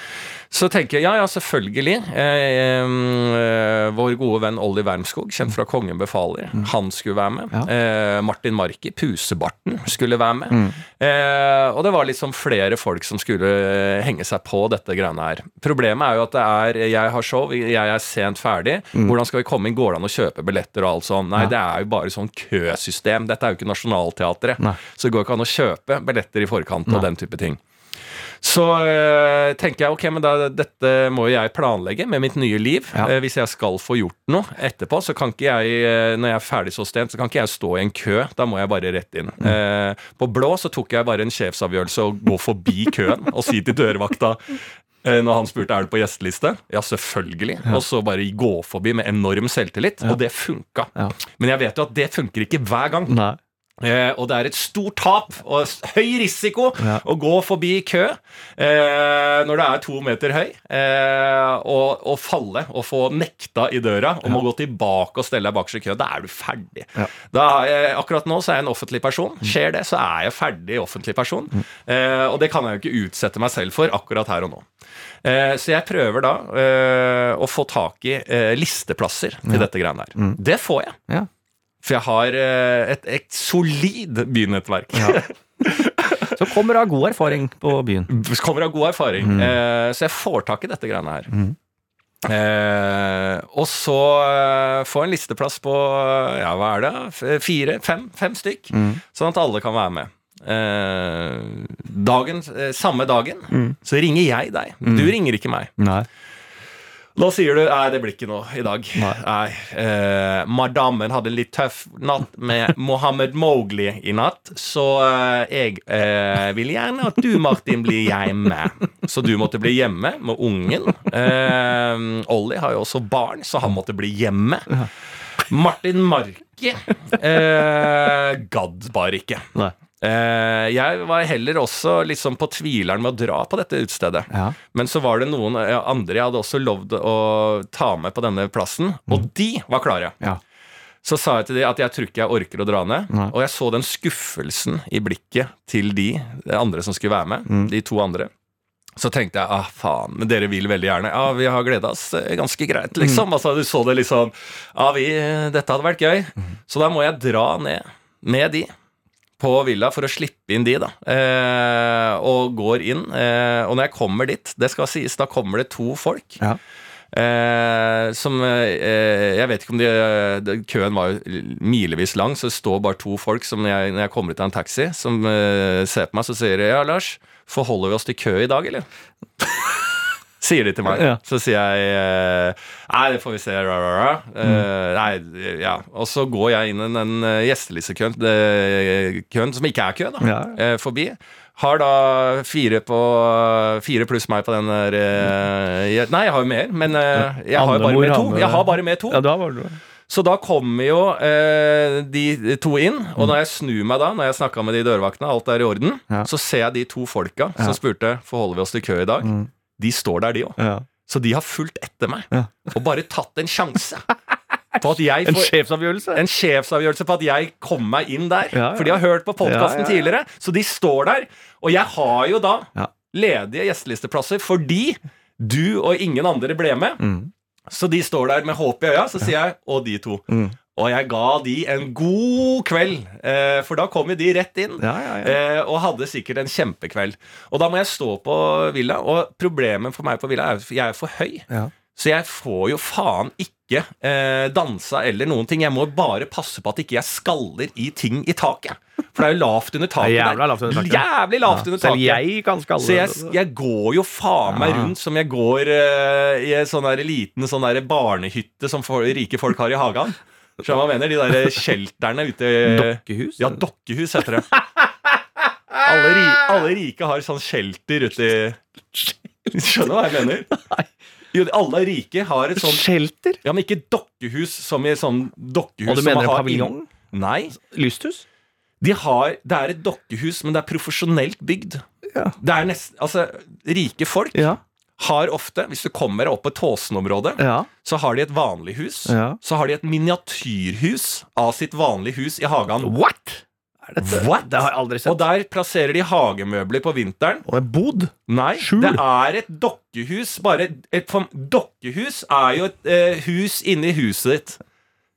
Så tenker jeg, ja ja, selvfølgelig. Eh, eh, vår gode venn Olli Wermskog, kjent fra Kongen befaler, han skulle være med. Mm. Ja. Eh, Martin Marki, Pusebarten, skulle være med. Mm. Eh, og det var liksom flere folk som skulle eh, henge seg på dette greiene her. Problemet er jo at det er jeg har show, jeg er sent ferdig. Hvordan skal vi komme inn? Går det an å kjøpe billetter og alt sånn? Nei, Mm. Ja. det er jo bare sånn køsystem. Dette er jo ikke Nationaltheatret. Så det går ikke an å kjøpe billetter i forkant og den type ting. Så øh, tenker jeg ok, men da, dette må jo jeg planlegge med mitt nye liv. Ja. Eh, hvis jeg skal få gjort noe etterpå, så kan ikke jeg, eh, når jeg er ferdig så stent, så kan ikke jeg stå i en kø. Da må jeg bare rett inn. Eh, på blå så tok jeg bare en sjefsavgjørelse og gå forbi køen og si til dørvakta eh, når han spurte er du på gjesteliste, ja selvfølgelig. Og så bare gå forbi med enorm selvtillit. Og det funka. Ja. Men jeg vet jo at det funker ikke hver gang. Nei. Eh, og det er et stort tap og høy risiko Ja. å gå forbi kø eh, når det er to meter høy, eh, og, og falle og få nekta i døra og ja. må gå tilbake og stelle deg bakerst i kø. Da er du ferdig. Ja. Da, akkurat nå så er jeg en offentlig person. Skjer det, så er jeg ferdig offentlig person. Eh, og det kan jeg jo ikke utsette meg selv for akkurat her og nå. Eh, så jeg prøver da eh, å få tak i listeplasser til dette greiene her. Det får jeg. For jeg har eh, et, et solid bynettverk. Ja. Så kommer det av god erfaring på byen. Kommer av god erfaring. Eh, så jeg får tak i dette greiene her. Eh, og så eh, få en listeplass på ja, hva er det? Fire? Fem? Fem stykk. Sånn at alle kan være med. Eh, dagen, eh, samme dagen så ringer jeg deg. Du ringer ikke meg. Nei. Da sier du nei, det blir ikke noe i dag. Nei. Nei. Eh, madammen hadde en litt tøff natt med Mohammed Mowgli i natt, så eh, jeg eh, vil gjerne at du, Martin, blir hjemme. Så du måtte bli hjemme med ungen. Eh, Ollie har jo også barn, så han måtte bli hjemme. Martin Marki eh, gadd bare ikke. Nei. Eh, jeg var heller også liksom på tvileren med å dra på dette utestedet. Ja. Men så var det noen andre jeg hadde også lovd å ta med på denne plassen, og de var klare. Ja. Så sa jeg til de at jeg tror ikke jeg orker å dra ned. Nei. Og jeg så den skuffelsen i blikket til de, de andre som skulle være med. Mm. De to andre. Så tenkte jeg ah, faen, men dere vil veldig gjerne. Ja, vi har gleda oss eh, ganske greit, Mm. liksom. Altså, du så det liksom Ja, vi, dette hadde vært gøy. Mm. Så da må jeg dra ned med de på villa for å slippe inn de, da. Eh, og går inn. Eh, og når jeg kommer dit, det skal sies, da kommer det to folk. Ja. Eh, som eh, Jeg vet ikke om de, de Køen var jo milevis lang, så det står bare to folk som jeg, når jeg kommer ut av en taxi, som eh, ser på meg, så sier de Ja, Lars, forholder vi oss til kø i dag, eller? Sier de til meg. Ja. Så sier jeg eh, Nei, det får vi se. Ra, ra, ra. Eh, nei, ja. Og så går jeg inn i den gjestelisekøen køen, som ikke er kø, da, Ja. eh, forbi. Har da fire på Fire pluss meg på den der eh, jeg- Nei, jeg har jo mer, men eh, jeg har jo bare med to. Jeg har bare med to. Ja, da var det Så da kommer jo eh, de to inn, og når jeg snur meg da, når jeg snakka med de dørvaktene, alt er i orden, Ja. så ser jeg de to folka Ja. som spurte forholder vi oss til kø i dag. Mm. De står der, de òg. ja. Så de har fulgt etter meg Ja. og bare tatt en sjanse jeg En får sjefsavgjørelse? en sjefsavgjørelse på at jeg kom meg inn der. Ja. For de har hørt på podkasten tidligere. Så de står der. Og jeg har jo da ledige gjestelisteplasser fordi du og ingen andre ble med. Mm. Så de står der med håp i øya, så sier jeg 'og de to'. Mm. Og jeg ga de en god kveld, eh, for da kom jo de rett inn. Ja, ja, ja. Eh, og hadde sikkert en kjempekveld. Og da må jeg stå på villa, og problemet for meg på villa er at jeg er for høy. Ja. Så jeg får jo faen ikke eh, dansa eller noen ting. Jeg må bare passe på at ikke jeg skaller i ting i taket. For det er jo lavt under taket. Der. lavt under taket. Jævlig lavt under Selv taket. jeg kan skalle Så jeg, jeg går jo faen meg rundt som jeg går eh, i en sånn liten sånn barnehytte som for, rike folk har i hagen. Skjønner hva jeg mener? De der shelterne ute Dokkehus? Ja, dokkehus heter det. Alle, ri, alle rike har sånn shelter ute i Skjønner hva jeg mener? Jo, alle rike har et sånn Shelter? Ja, men ikke dokkehus som i sånn dokkehus Og du mener paviljong? Nei. Lysthus? De har, det er et dokkehus, men det er profesjonelt bygd. Ja. Det er nesten altså, Rike folk Ja. Har ofte, hvis du kommer opp på Tåsen-området, Ja. så har de et vanlig hus. Ja. Så har de et miniatyrhus av sitt vanlige hus i hagen. What? Er dette? What? Det har jeg aldri Og der plasserer de hagemøbler på vinteren. Og en bod? Nei, Skjul. det er et dokkehus. Bare et, et dokkehus er jo et eh, hus inni huset ditt.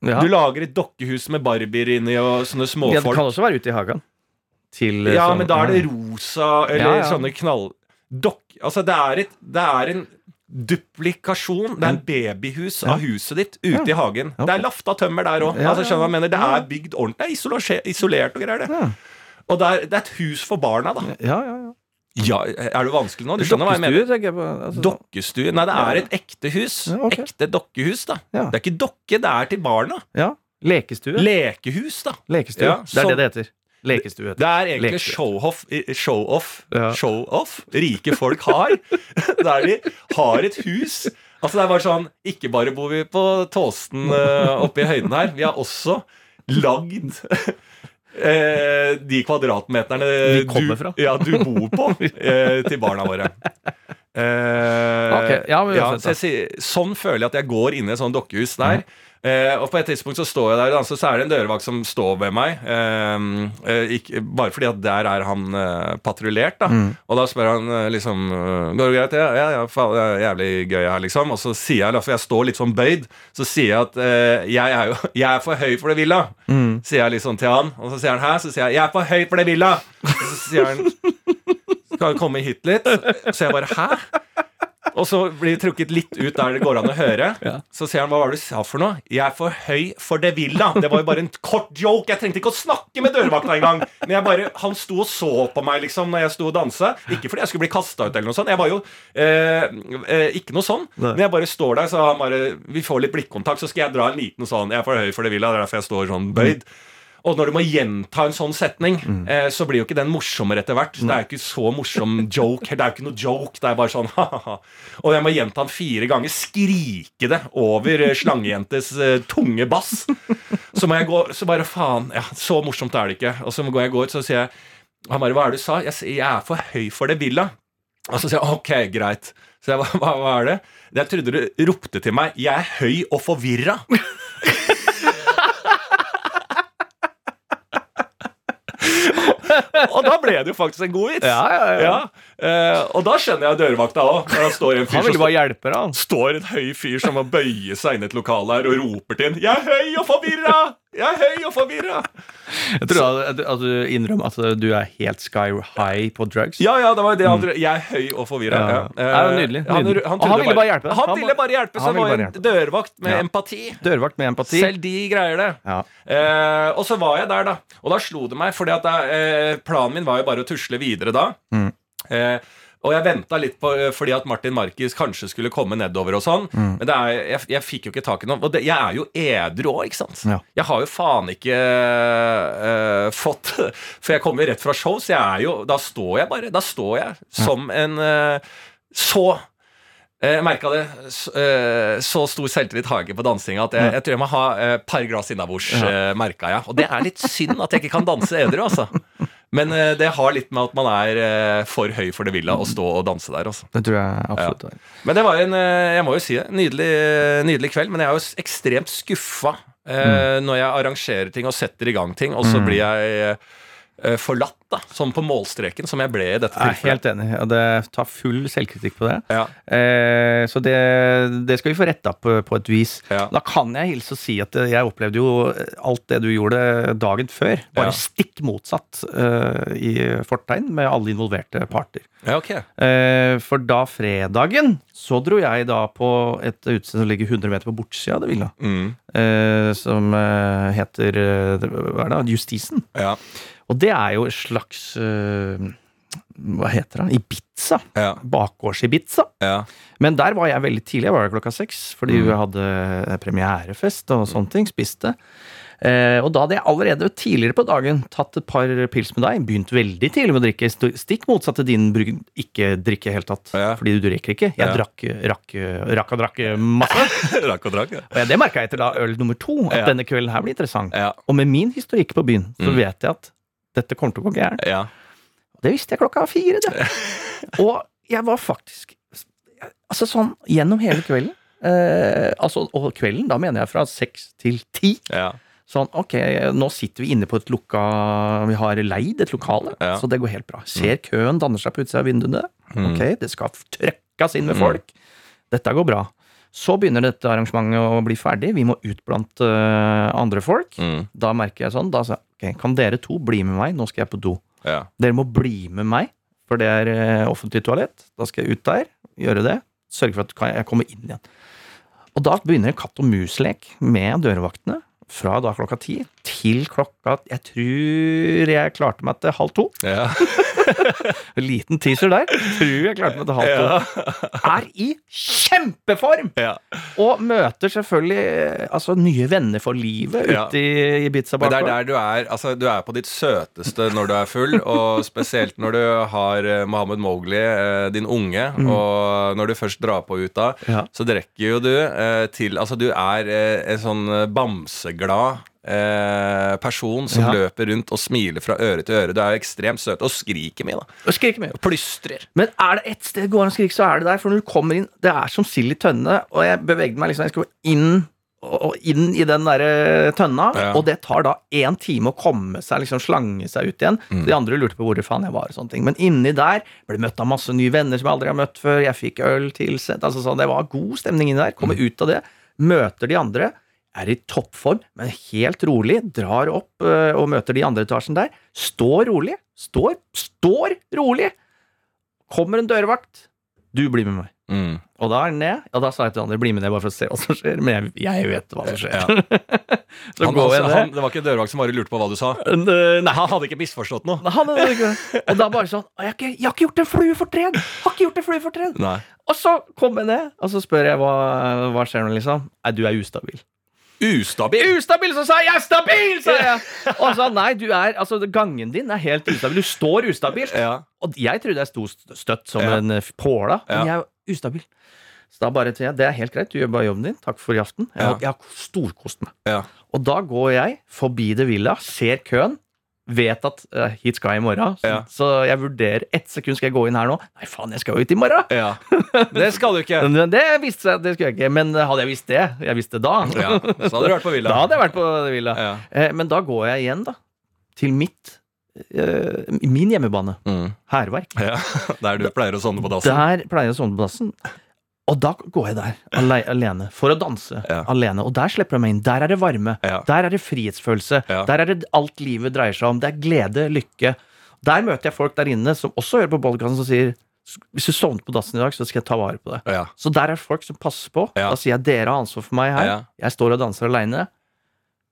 Ja. Du lager et dokkehus med barbier inni og sånne ja, det kan også være ute i hagen. Til, eh, Ja, sånn- men da er det rosa eller Ja, ja. sånne knall... Dokk... Altså, det er, et, det er en duplikasjon. Det er en babyhus av huset ditt ute i hagen. Okay. Det er lafta tømmer der òg. Ja, altså, skjønner du hva jeg mener? Det er bygd ordentlig. Det er isolert, og greier, det. Ja. Og det er, det er et hus for barna, da. Ja, ja, ja. Ja, Er det vanskelig nå? Du skjønner hva jeg mener? Tenker jeg på. Altså, Dokkestue? Nei, det er et ekte hus. Ja, okay. Ekte dokkehus, da. Ja. Det er ikke dokke, det er til barna. Ja. Lekestue. Lekehus, da. Lekestue. Ja, det er det det heter. Lekestue. Det er egentlig show-off show Ja. show rike folk har. Der de har et hus. Altså Det er bare sånn Ikke bare bor vi på Tåsen eh, oppe i høyden her, vi har også lagd eh, de kvadratmeterne Vi kommer du. Ja, du bor på, eh, til barna våre. Okay. Ja, ja, så jeg sånn føler jeg at jeg går inn i et sånt dokkehus der. Eh, og på et tidspunkt så står jeg der, altså, så er det en dørvakt som står ved meg. Eh, eh, ikke, bare fordi at der er han eh, patruljert, da. Og da spør han eh, liksom Går det greit? Ja, ja, ja faen, det er jævlig gøy her, liksom. Og så sier jeg, for jeg står litt sånn bøyd, så sier jeg at eh, jeg er jo jeg er for høy for det villa. Sier jeg litt sånn til han. Og så sier han hæ? Så sier jeg jeg er for høy for det villa. Og så sier han skal du komme hit litt? Så jeg bare hæ? Og så blir det trukket litt ut der det går an å høre. Så sier han hva var det du sa for noe? Jeg er for høy for det villa. Det var jo bare en kort joke. Jeg trengte ikke å snakke med dørvakta engang. Men jeg bare, han sto og så på meg liksom når jeg sto og dansa. Ikke fordi jeg skulle bli kasta ut eller noe sånt. Jeg var jo eh, eh, ikke noe sånn. Nei. Men jeg bare står der, så han bare Vi får litt blikkontakt, så skal jeg dra en liten sånn Jeg er for høy for det villa. Det er derfor jeg står sånn bøyd. Og når du må gjenta en sånn setning, eh, så blir jo ikke den morsommere etter hvert. Det er jo ikke så morsom joke. Det er jo ikke noe joke. Det er bare sånn ha-ha-ha. Og jeg må gjenta den fire ganger. Skrike det over eh, slangejentes eh, tunge bass. Så må jeg gå Så bare faen. Ja, så morsomt er det ikke. Og så går jeg går ut, så sier jeg Han bare 'Hva er det du sa?' Jeg sier 'Jeg er for høy for det villa'. Og så sier jeg 'Ok, greit'. Så jeg, hva, hva er det? Jeg trodde du ropte til meg 'Jeg er høy og forvirra'. og da ble det jo faktisk en god vits. Ja, ja, ja. Ja, eh, og da skjønner jeg dørvakta òg. Han ville bare hjelpe deg, står en høy fyr som må bøye seg inn i et lokale her og roper til en 'Jeg er høy og forvirra'! Jeg er høy og forvirra! Jeg tror at, at du innrømmer at du er helt sky high på drugs. Ja, ja, det var det han dro- Jeg er høy og forvirra. Ja. Ja. Det er nydelig, Han, han, han ville bare hjelpe. Han, ville bare hjelpe, så han var en dørvakt med Ja. empati. Dørvakt med empati. Selv de greier det. Ja. Eh, og så var jeg der, da. Og da slo det meg, at eh, planen min var jo bare å tusle videre da. Mm. Eh, og jeg venta litt på eh, fordi at Martin Markis kanskje skulle komme nedover og sånn. Mm. Men det er, jeg, jeg fikk jo ikke tak i noe. Og det, jeg er jo edru òg, ikke sant. Ja. Jeg har jo faen ikke uh, fått For jeg kommer jo rett fra show, så jeg er jo Da står jeg bare. Da står jeg som en uh, så Jeg merka det. Så stor selvtillit har jeg ikke på dansinga at jeg, jeg tror jeg må ha et par glass innabords, Ja. merka jeg. Og det er litt synd at jeg ikke kan danse edru, altså. Men eh, det har litt med at man er eh, for høy for det villa å stå og danse der, Også. Det tror jeg absolutt. er. Men det var en, eh, jeg må jo si det, nydelig, nydelig kveld. Men jeg er jo ekstremt skuffa mm. når jeg arrangerer ting og setter i gang ting, og så blir jeg forlatt, da. Som på målstreken, som jeg ble i dette tilfellet. Jeg er helt enig. og Det tar full selvkritikk på det. Ja, Eh, så det, det skal vi få retta på, på et vis. Ja. Da kan jeg hilse og si at eh, jeg opplevde jo alt det du gjorde dagen før, bare Ja. stikk motsatt eh, i fortegn med alle involverte parter. ja ok. Eh, for da fredagen så dro jeg da på et utested som ligger 100 meter på bortsida av det villa, Mm. eh, som eh, heter eh, hva er det, Justisen. Ja. Og det er jo et slags eh, Hva heter det? Ibiza. Ja. Bakgårds-Ibiza. ja. Men der var jeg veldig tidlig. Jeg var der klokka seks fordi Mm. vi hadde premierefest og sånne ting. Spiste. Eh, og da hadde jeg allerede tidligere på dagen tatt et par pils med deg. Begynt veldig tidlig med å drikke. Stikk motsatt til din bruk ikke drikke i det hele tatt. Ja. Fordi du drikker ikke. Jeg Ja. drakk, rakk, rakk og drakk masse. Rakk og drakk, ja. Og det merka jeg etter da øl nummer to, at denne kvelden her blir interessant. Og med min historikk på byen, så Mm. vet jeg at dette kommer til å gå gærent. ja. Det visste jeg klokka fire, det. Og jeg var faktisk Altså sånn gjennom hele kvelden. Eh, altså, og kvelden, da mener jeg fra seks til ti. ja. Sånn, ok, nå sitter vi inne på et lukka Vi har leid et lokale, Ja. så det går helt bra. Ser køen danner seg på utsida av vinduene. Mm. Ok, det skal trøkkes inn med Mm. folk. Dette går bra. Så begynner dette arrangementet å bli ferdig. Vi må ut blant uh, andre folk. Mm. Da merker jeg sånn, da sa jeg ok, kan dere to bli med meg? Nå skal jeg på do. ja. Dere må bli med meg, for det er uh, offentlig toalett. Da skal jeg ut der, gjøre det. Sørge for at jeg kommer inn igjen. Og da begynner en katt og mus-lek med dørvaktene. Fra da klokka ti til klokka Jeg tror jeg klarte meg til halv to. ja. En liten teaser der. Tror jeg klarte meg til halv to. Er i kjempeform! ja. Og møter selvfølgelig eh, altså, nye venner for livet Ja. ute i Ibiza Men det er der du er Altså, du er på ditt søteste når du er full, og spesielt når du har eh, Mohammed Mowgli, eh, din unge, og når du først drar på ut da, Mm. Ja. så drikker jo du til Altså, du er en sånn bamseglad eh, person som Ja. løper rundt og smiler fra øre til øre. Du er jo ekstremt søt, og skriker mye, da. Og skriker mye. Og plystrer. Men er det ett sted det går an å skrike, så er det der. For når du kommer inn Det er som sild i tønne, og jeg bevegde meg liksom Jeg skulle inn og inn i den der tønna, Ja. og det tar da én time å komme seg, liksom slange seg ut igjen. Mm. De andre lurte på hvor faen jeg var og sånne ting. Men inni der ble møtt av masse nye venner som jeg aldri har møtt før. Jeg fikk øl tilsendt. Altså sånn, det var god stemning inni der. Mm. Kommer ut av det, møter de andre. Er i toppform, men helt rolig. Drar opp øh, og møter de i andre etasjen der. Står rolig. Står, står rolig! Kommer en dørvakt. Du blir med meg. Mm. Og da er han ned. Og da sa jeg til andre bli med ned bare for å se hva som skjer. Men jeg, jeg vet hva som skjer. Ja. så Han, går altså, jeg han, det var ikke dørvakt som bare lurte på hva du sa? Nei, Nei, han hadde ikke misforstått noe. han hadde ikke. Og da bare sånn Jeg har ikke, jeg har ikke gjort en flue fortred! Har ikke gjort en flue fortred! Nei. Og så kom jeg ned, og så spør jeg hva, hva skjer nå, liksom. Nei, du er ustabil. Ustabil! Ustabil! Så sa jeg 'jeg er stabil', sa jeg! Og han sa nei, du er Altså, gangen din er helt ustabil. Du står ustabilt. Ja. Og jeg trodde jeg sto støtt som Ja. en eh, påla, men jeg er ustabil. Så da bare til jeg, det er helt greit, du gjør bare jobben din. Takk for i aften. Jeg, har- Ja. jeg har storkost meg. Ja. Og da går jeg forbi det villa, ser køen, vet at uh, hit skal jeg i morgen, så, Ja. så jeg vurderer ett sekund skal jeg gå inn her nå. Nei, faen, jeg skal jo ut i morgen! Ja. Det skal du ikke. Men Det visste jeg, det skulle jeg ikke. Men hadde jeg visst det, jeg visste det da, Ja, så hadde du vært på da hadde jeg vært på Villa. Eh, men da går jeg igjen, da. Til mitt eh, Min hjemmebane. Mm. Hærverk. ja. Der du pleier å sovne på dassen. Der pleier jeg å sovne på dassen. Og da går jeg der ale alene for å danse Ja. alene. Og der slipper jeg meg inn. Der er det varme. Ja. Der er det frihetsfølelse. Ja. Der er det alt livet dreier seg om. Det er glede, lykke. Der møter jeg folk der inne som også hører på podkasten, som sier hvis du sovnet på dassen i dag, så skal jeg ta vare på det. Ja. Så der er folk som passer på. Da sier jeg dere har ansvar for meg her. Jeg står og danser aleine.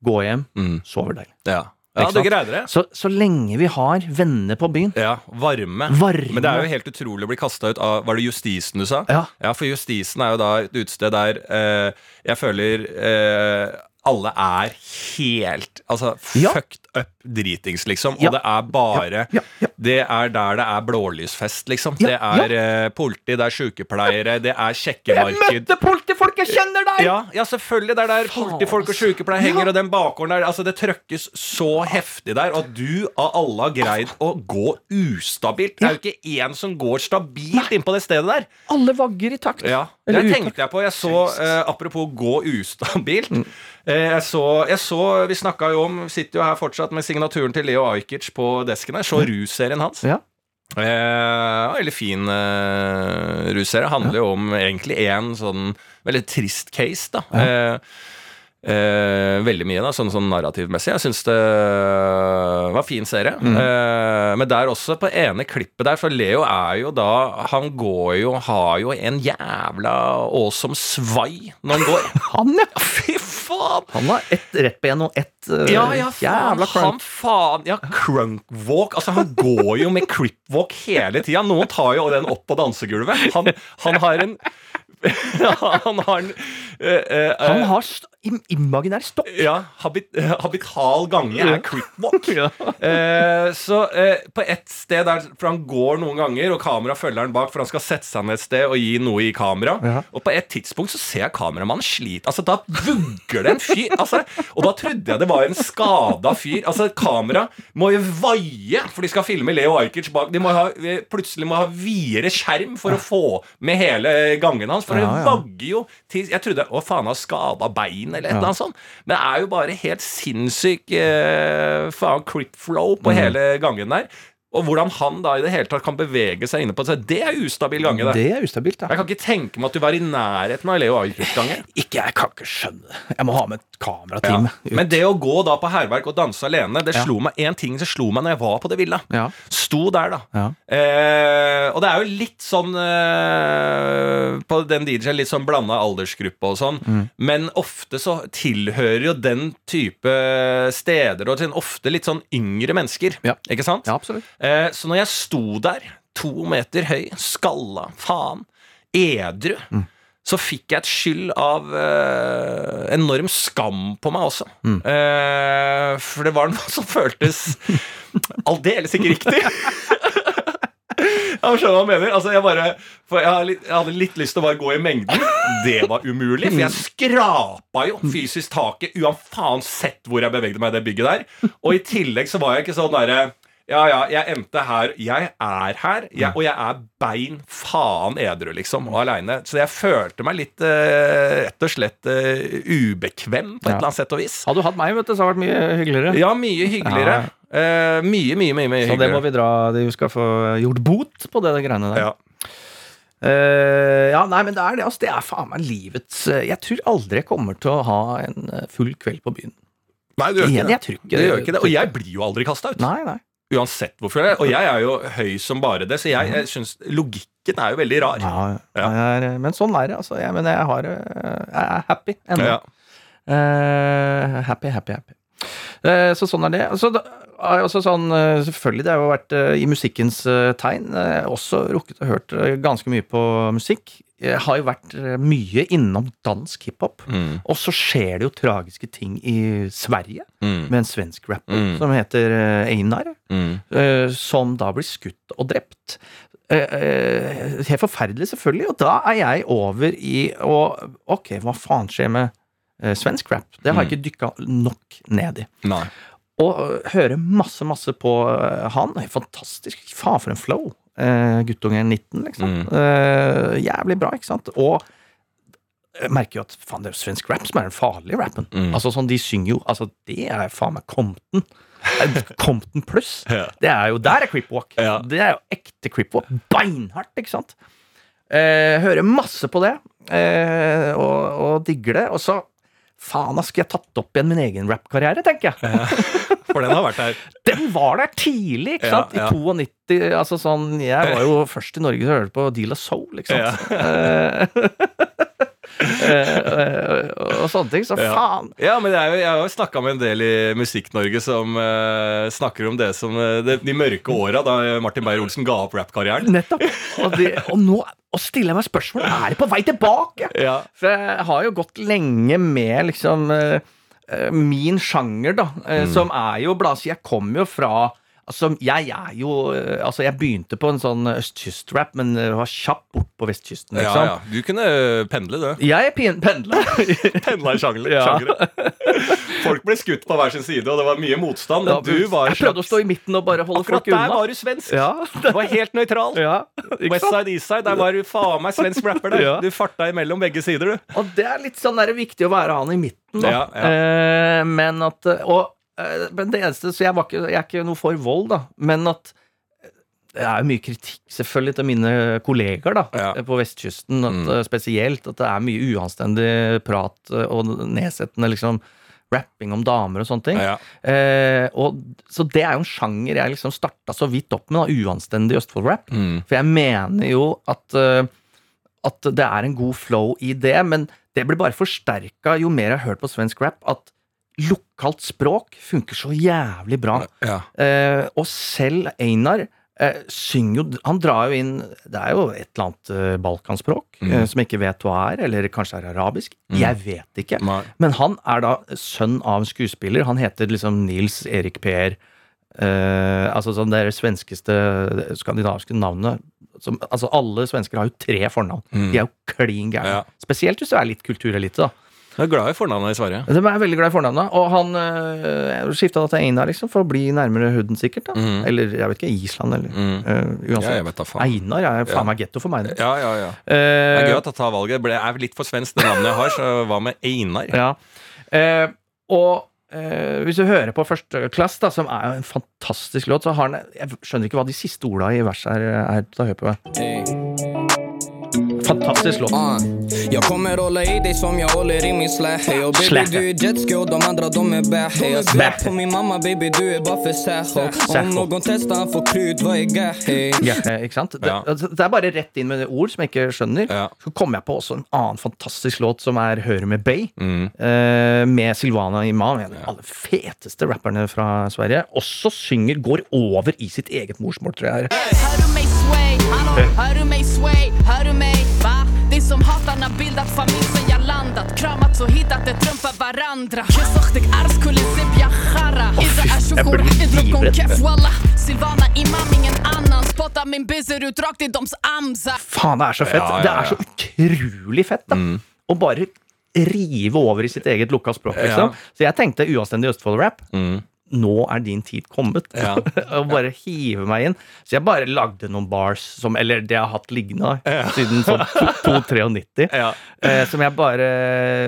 Gå hjem, Mm. sover deilig. Ja. Ja, du greide det. Så, så lenge vi har venner på byen Ja, varme. Varme. Men det er jo helt utrolig å bli kasta ut av Var det Justisen du sa? Ja. Ja, for Justisen er jo da et utested der eh, jeg føler eh, alle er helt Altså Ja. fucked up dritings, liksom. Ja. Og det er bare Ja. Det er der det er blålysfest, liksom. Det er uh, politi, det er sykepleiere, det er Jeg møtte politifolk! Jeg kjenner deg! Ja, ja, selvfølgelig. Det er der politifolk og ass. sykepleiere henger, og den bakgården der. Altså, det trøkkes så heftig der, og du av alle har greid å gå ustabilt. Det er jo ikke én som går stabilt innpå det stedet der. Alle vagger i takt. Ja, Eller Det tenkte jeg på. Jeg så, eh, Apropos gå ustabilt. Eh, jeg, så, jeg så Vi snakka jo om Sitter jo her fortsatt med signaturen til Leo Ajkic på desken her. Så russerien hans. Ja. Eh, veldig fin eh, russerie. Handler jo om egentlig en sånn veldig trist case, da. Eh, eh, veldig mye, da, sånn, sånn narrativmessig. Jeg syns det var fin serie. Eh, men der også, på ene klippet der, for Leo er jo da Han går jo, har jo en jævla awesome svai når han går. Han, ja. Fy faen! Han har ett rett ben og ett uh, Ja, ja, faen, jævla han faen Ja, crunkwalk. Altså, han går jo med cripwalk hele tida. Noen tar jo den opp på dansegulvet. Han, han har en Han har en uh, uh, Han har im imaginær stokk. ja, habit, habital gange er cripwalk. Ja. Eh, så eh, på ett sted der For han går noen ganger, og kamera følger han bak, for han skal sette seg ned et sted og gi noe i kamera. Ja. Og på et tidspunkt så ser jeg kameramannen slite. Altså, da vugger det en fyr. Altså, og da trodde jeg det var en skada fyr. Altså, kamera må jo vaie, for de skal filme Leo Ajkic bak. De må ha, plutselig må ha videre skjerm for å få med hele gangen hans. For det vagger jo til Jeg trodde å faen, har skada bein eller et eller annet sånt. Men det er jo bare helt sinnssyk eh, faen crip flow på hele gangen der. Og hvordan han da i det hele tatt kan bevege seg inne på det. Det er ustabil gange, det. Det er ustabilt, da. Jeg kan ikke tenke meg at du var i nærheten av Leo Ajkic-gange. Ikke, jeg kan ikke skjønne det. Jeg må ha med et kamerateam. Ja. Men det å gå da på hærverk og danse alene, det Ja. slo meg en ting som slo meg når jeg var på det villa. Ja. Sto der, da. Ja. Eh, og det er jo litt sånn eh, På den DJ-en litt sånn blanda aldersgruppe og sånn. Mm. Men ofte så tilhører jo den type steder og ofte litt sånn yngre mennesker. Ja. Ikke sant? ja, absolutt. Eh, så når jeg sto der, to meter høy, skalla, faen, edru, Mm. så fikk jeg et skyld av uh, enorm skam på meg også. Mm. Uh, for det var noe som føltes aldeles ikke riktig. Jeg skjønner hva han mener. Altså, jeg, bare, jeg hadde litt lyst til å bare gå i mengden. Det var umulig, for jeg skrapa jo fysisk taket uansett hvor jeg bevegde meg i det bygget der. Og i tillegg så var jeg ikke sånn derre ja, ja, jeg endte her. Jeg er her, jeg, og jeg er bein faen edru, liksom, og aleine. Så jeg følte meg litt eh, rett og slett eh, ubekvem på et Ja. eller annet sett og vis. Hadde du hatt meg, vet du, så hadde det vært mye hyggeligere. Ja, mye hyggeligere. Eh, mye, mye, mye, mye Så det må hyggeligere. vi dra Du skal få gjort bot på det, det greiene der. Ja. Eh, ja, nei, men det er det. Altså, det er faen meg livets eh, Jeg tror aldri jeg kommer til å ha en eh, full kveld på byen. Nei, du gjør ikke Igjen, det. jeg tror ikke Du gjør ikke det. Og jeg blir jo aldri kasta ut. Nei, nei. Uansett hvorfor. jeg- Og jeg er jo høy som bare det, så jeg, jeg syns logikken er jo veldig rar. Ja, Ja. er, men sånn er det. Altså. Jeg, men jeg, har, eh, jeg er happy ennå. Ja. Uh, happy, happy, happy. Eh, så sånn er det. Altså, da, er også sånn, eh, selvfølgelig, det har jo vært eh, i musikkens eh, tegn. Eh, også rukket og hørt eh, ganske mye på musikk. Jeg har jo vært eh, mye innom dansk hiphop. Mm, Og så skjer det jo tragiske ting i Sverige mm, med en svensk rapper Mm. som heter eh, Einar. mm. eh, som da blir skutt og drept. Eh, eh, helt forferdelig, selvfølgelig. Og da er jeg over i å Ok, hva faen skjer med eh, svensk rap? Det har jeg ikke dykka nok ned i. Nei. Og høre hører masse, masse på han. Fantastisk. Faen, for en flow. Uh, Guttungen 19, liksom. Mm. Uh, jævlig bra, ikke sant? Og jeg merker jo at faen, det er jo svensk rap som er den farlige rappen. Mm. Altså sånn, De synger jo Altså, det er faen meg Compton. Eh, Compton pluss. Ja. Det er jo Der er creepwalk. Ja. Det er jo ekte creepwalk. Beinhardt, ikke sant? Uh, hører masse på det, og, og digger det. Og så Faen, da skulle jeg tatt opp igjen min egen rappkarriere, tenker jeg. For den har vært der. Den var der tidlig, ikke sant? ja. I 92. Altså sånn Jeg var jo først i Norge til å høre på Deal of Soul, ikke sant? Eh, eh, og sånne ting. Så faen. Ja, men jeg, jeg har jo snakka med en del i Musikk-Norge som uh, snakker om det som eh, det, de mørke åra da Martin Beyer-Olsen ga opp rappkarrieren. Nettopp. Og, de, og nå og stiller jeg meg spørsmål Er det på vei tilbake. Ja. For jeg har jo gått lenge med liksom eh, eh, min sjanger, da, eh, Mm. som er jo blasi. Jeg kommer jo fra Altså, jeg er jo eh, Altså, jeg begynte på en sånn østkystrap, men eh, var kjapt bort på vestkysten, Ja, liksom. ja. Du kunne pendle, du. Jeg pendla. Pendla i sjangere. Ja. sjangere. Folk ble skutt på hver sin side, og det var mye motstand. Men du var jeg prøvde å stå i midten og bare holde Akkurat folk der var du svensk. Ja, Du var helt nøytral. ja, Westside, West sant? Side, East Side, der var du faen meg svensk rapper. Der. Ja. Du farta imellom begge sider, du. Og det er litt sånn der viktig å være han i midten, da. Ja, ja. Eh, men at Og eh, men det eneste Så jeg, var ikke, jeg er ikke noe for vold, da. Men at eh, det er jo mye kritikk selvfølgelig til mine kolleger da, Ja. på vestkysten. At, Mm. eh, Spesielt at det er mye uanstendig prat eh, og nedsettende liksom rapping om damer og sånne ting. Ja. Eh, og, så det er jo en sjanger jeg liksom starta så vidt opp med, da, uanstendig Østfold-rap. Mm. For jeg mener jo at, eh, at det er en god flow i det, men det blir bare forsterka jo mer jeg har hørt på svensk rap, at lokalt språk funker så jævlig bra. Ja. Eh, og selv Einar eh, synger jo Han drar jo inn Det er jo et eller annet eh, balkanspråk Mm. eh, som jeg ikke vet hva er, eller kanskje er arabisk. Mm. Jeg vet ikke. Nei. Men han er da sønn av en skuespiller. Han heter liksom Nils Erik Per. Eh, altså sånn det svenskeste skandinaviske navnet. Som, altså Alle svensker har jo tre fornavn. Mm. De er jo klin gærne. Ja. Spesielt hvis du er litt kulturelite. da Jeg er glad i fornavnet i Sverige. De er veldig glad i fornavnet. Og han øh, skifta da til Einar liksom, for å bli nærmere huden, sikkert. da Mm. Eller jeg vet ikke, Island, eller Mm. eh, Ja, uansett. jeg vet da faen. Einar er faen Ja. meg getto for meg. Det. Ja, ja, ja. Det er Eh, gøy at jeg tar valget. Det er litt for svensk, det navnet jeg har, så hva med Einar? Ja. Uh, og eh, hvis du hører på Første klass, da, som er jo en fantastisk låt, så har den Jeg skjønner ikke hva de siste orda i verset er. er ta hør på meg Fantastisk låt. Jag kommer hålla i dig som jag håller i min slähe Och baby du är jetski och de andra de är bähe Jag svär på min mamma baby du är bara för säho. Om någon testar han får krut, vad är gahe? Ja, eh, ikke sant? Det, altså, det er bare rett inn med ord som jeg ikke skjønner. Ja. Så kommer jeg på også en annen fantastisk låt som er Høre med Bay. Mm. eh, med Silvana Imam, en av de aller feteste rapperne fra Sverige. Også synger, går over i sitt eget morsmål, tror jeg. Hør du meg sway? hallo, hør du meg sway? hør du meg, Va? Som hatarna bildat familj sen jag landat Kramats och hittat ett rum för varandra Jag ars argskulis i bjachara Ida är jag shukor, blir idrok kon livrädd. kef walla Silvana imam, ingen annan Spotta min bizer ut rakt i doms amza Faen, det er så fett! Ja, ja, Det er så utrolig fett, da. Å bare rive over i sitt eget lukka språk, liksom. Ja. Så jeg tenkte uanstendig Østfold-rap. Mm. Nå er din tid kommet. Ja. og bare hive meg inn. Så jeg bare lagde noen bars, som, eller det jeg har hatt liggende ja. siden sånn 293, Ja. eh, som jeg bare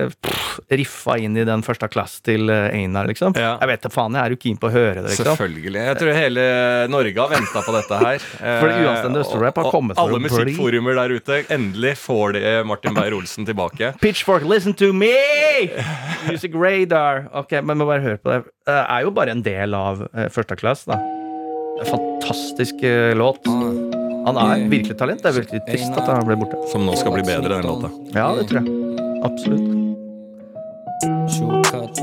pff, riffa inn i den første klasse til eh, Einar, liksom. Ja. Jeg vet da faen, jeg er jo keen på å høre det, liksom. Selvfølgelig. Jeg tror hele Norge har venta på dette her. For det uanstendige Østerrap har og kommet for Alle å bli. musikkforumer der ute. Endelig får de Martin Beyer-Olsen tilbake. Pitchfork, listen to me! Music Radar. Ok, men må bare høre på det. Det er jo bare en del av uh, første klasse, da. En Fantastisk eh, låt. Han er virkelig talent. Det er virkelig trist at han ble borte. Som nå skal bli bedre, den låta. Ja, det tror jeg. Absolutt. Shortcut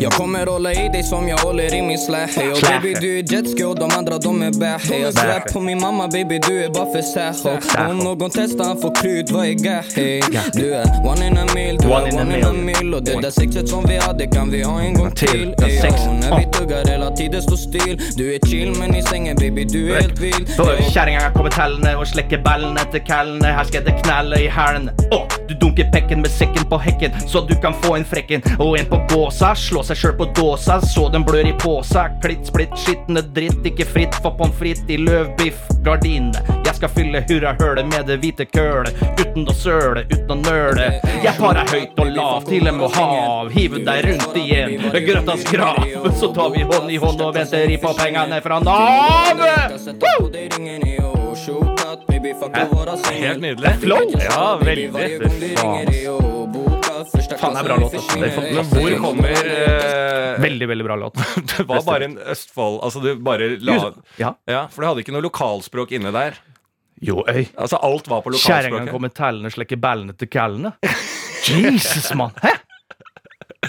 Jag kommer hålla i dig som jag håller i min slähe Och baby du är jetski och de andra de är bähe Jag svär på min mamma baby du är bara för säho Om någon testar han får krut, vad är gahe? Du är one in a mil, du är one in a mil Och det där sexet som vi hade kan vi ha en gång Till. När vi tuggar hela tiden står still. Du är chill men i sängen baby du är helt vild Kjerringa kommer tellende og slekker ballene til kallene. Her skal det knalle i hælene. Å, du dunker pekken med sekken på hekken, så du kan få en frekken. Og en på gåsa, slå seg sjøl på dåsa, så den blør i påsa. Klitt, splitt, skitne dritt, ikke fritt for pommes frites i løvbiff. Gardinene. Jeg skal fylle hurrahølet med det hvite kølet. Uten å søle, uten å nøle. Jeg tar deg høyt og lavt til en hav. Hive deg rundt igjen. Grøttas grav. Så tar vi hånd i hånd og venter i på pengene fra Nav. Helt nydelig. Flott. Ja, veldig. Faen, det er bra låt. Men hvor kommer eh, Veldig, veldig bra låt. Det var bare en Østfold Altså, du bare la Ja. Ja, for du hadde ikke noe lokalspråk inne der. Jo, øy. Altså, alt var på Kjerringa lokalspråket. kommer tellende, slekker ballene til kallene. Jesus, mann! Hæ?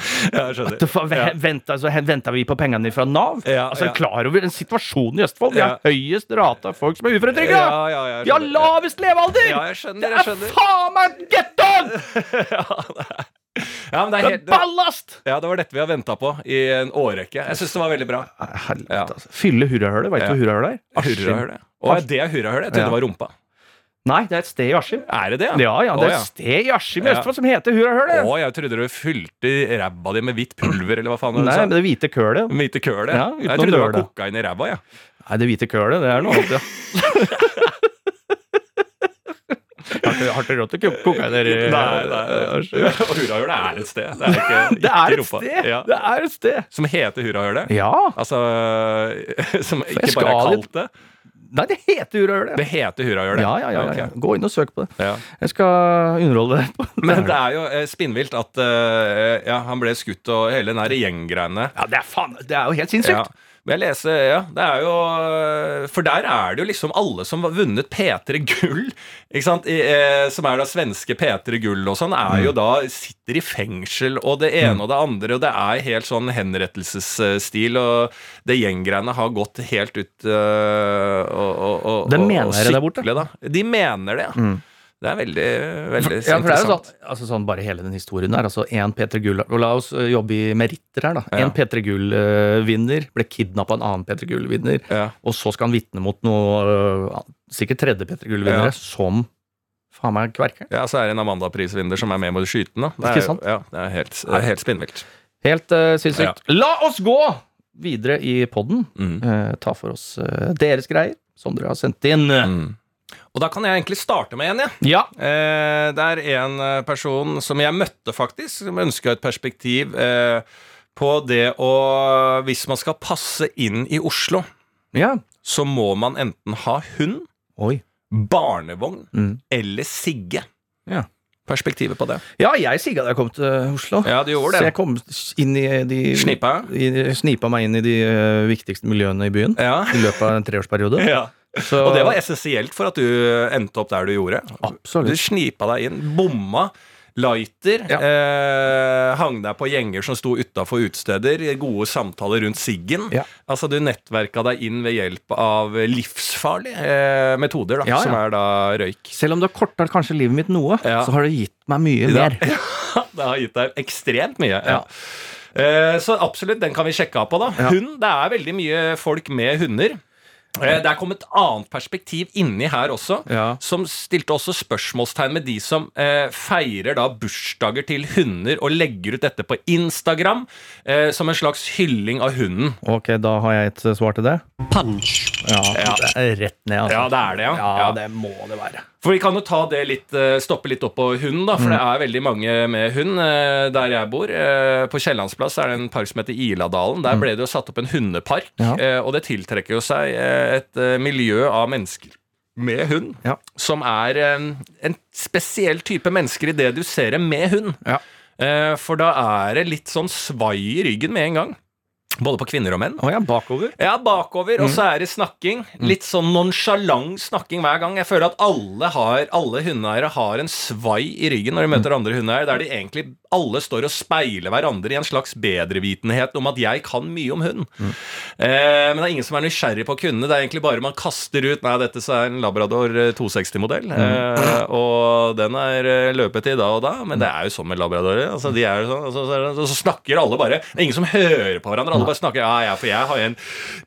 Ja, jeg skjønner. Det Ja. Venta, så hen- venter vi på pengene fra Nav? Ja, altså, ja. Klar over den situasjonen i Østfold? Vi har Ja. høyest rate av folk som er uføretrygda! Ja, ja, Vi har lavest levealder! Ja, jeg skjønner, det er faen meg gettoen! Ja, men det Det er er helt det! Ja, det var dette vi har venta på i en årrekke. Jeg syns det var veldig bra. Helvete, Ja. altså. Fylle hurrahølet. Veit du Ja. hva hurrahølet er? Hurrahølet. Og det er hurrahølet. Jeg trodde Ja. det var rumpa. Nei, det er et sted i Askim. Er det det? Ja, ja, det er et sted i Askim i Ja. Østfold som heter Hurrahølet. Å, jeg trodde du fylte ræva di med hvitt pulver, eller hva faen du Nei, sa. men det hvite kølet. Med hvite kølet. Ja, jeg. trodde det var kokain i ræva, jeg. Nei, det hvite kølet, det er noe annet, ja. Har ikke- ikke råd til ko- kokain i Nei, nei. Hurrahølet er et sted. Det er ikke, Det er ikke et rumpa. sted! Ja. Det er et sted! Som heter Hurrahølet. Ja. Altså Som ikke bare er kalt det. Nei, det heter Hurra gjør Det heter Hurrahølet. Ja, ja, ja, ja. Ok. Gå inn og søk på det. Ja. Jeg skal underholde deg Men det er jo eh, spinnvilt at eh, ja, han ble skutt og hele den der gjenggreiene. Ja, det er faen Det er jo helt Ja. sinnssykt. Jeg leser, ja, det er jo For der er det jo liksom alle som har vunnet P3 Gull, ikke sant? I, eh, som er da svenske P3 Gull og sånn, er jo da sitter i fengsel og det ene og det andre, og det er helt sånn henrettelsesstil, og det gjenggreiene har gått helt ut øh, og, og, og, Det og- og jeg der borte. sykle, Da. De mener det, ja. Det er veldig, veldig Ja, for det er jo sånn, altså sånn bare hele den historien der. Altså én P3 Gull Og la oss jobbe i meritter her, da. Ja. En P3 Gull-vinner ble kidnappa av en annen P3 Gull-vinner. Ja. Og så skal han vitne mot noe Sikkert tredje P3 Gull-vinnere Ja. som faen meg kverker. Ja, så er det en Amanda-prisvinner som er med mot skyten. Da. Det er, Ikke sant? Ja, det er helt, det er helt spinnvilt. Helt uh, sinnssykt. La oss gå videre i poden. Mm. ta for oss uh, deres greier, som dere har sendt inn. Mm. Og da kan jeg egentlig starte med en, jeg. Ja. Eh, det er en eh, person som jeg møtte, faktisk, som ønska et perspektiv eh, på det å Hvis man skal passe inn i Oslo, ja. så må man enten ha hund, Oi. barnevogn Mm. eller sigge. Ja. Perspektivet på det. Ja, jeg sigga da jeg kom til Oslo. Ja, du gjorde det. Så jeg kom inn i de Snipa? i, Snipa meg inn i de viktigste miljøene i byen. Ja. I løpet av en treårsperiode. ja. Så, Og det var essensielt for at du endte opp der du gjorde. Absolutt. Du snipa deg inn, bomma. Lighter. Ja. Eh, hang deg på gjenger som sto utafor utesteder. Gode samtaler rundt siggen. Ja. Altså Du nettverka deg inn ved hjelp av livsfarlige eh, metoder, da, Ja, som er da røyk. Selv om det har korta kanskje livet mitt noe, så har det gitt meg mye Ja. mer. det har gitt deg ekstremt mye. Ja. Eh, så absolutt, den kan vi sjekke av på. da. Hund, Det er veldig mye folk med hunder. Eh, Det er kommet et annet perspektiv inni her også, Ja. som stilte også spørsmålstegn med de som eh, feirer da bursdager til hunder og legger ut dette på Instagram eh, som en slags hylling av hunden. Ok, da har jeg et svar til det. Punch. Ja, det er rett ned, altså. Ja, det er det, ja. Ja, Ja. det må det være. For vi kan jo ta det litt, eh, stoppe litt opp på hunden, da, for det er veldig mange med hund eh, der jeg bor. Eh, På Kiellandsplass er det en park som heter Iladalen. Der ble det jo satt opp en hundepark, Ja. og det tiltrekker jo seg et miljø av mennesker med hund, Ja. som er en spesiell type mennesker i det du ser dem med hund. Ja. For da er det litt sånn svai i ryggen med en gang. Både på kvinner og menn. Oh, ja, bakover. Ja, bakover, og så er det snakking. Litt sånn nonsjalant snakking hver gang. Jeg føler at alle, har, alle hundeeiere har en svai i ryggen når de møter andre hundeeiere, der de egentlig alle står og speiler hverandre i en slags bedrevitenhet om at jeg kan mye om hund. Eh, men det er ingen som er nysgjerrig på kundene. Det er egentlig bare man kaster ut Nei, dette så er en Labrador eh, 260-modell, eh, og den er eh, løpetid da og da, men det er jo sånn med labradorer. Altså, de er jo sånn, og så, så, så, så snakker alle bare. Det er ingen som hører på hverandre. Alle bare snakker Ja, ja, for jeg har en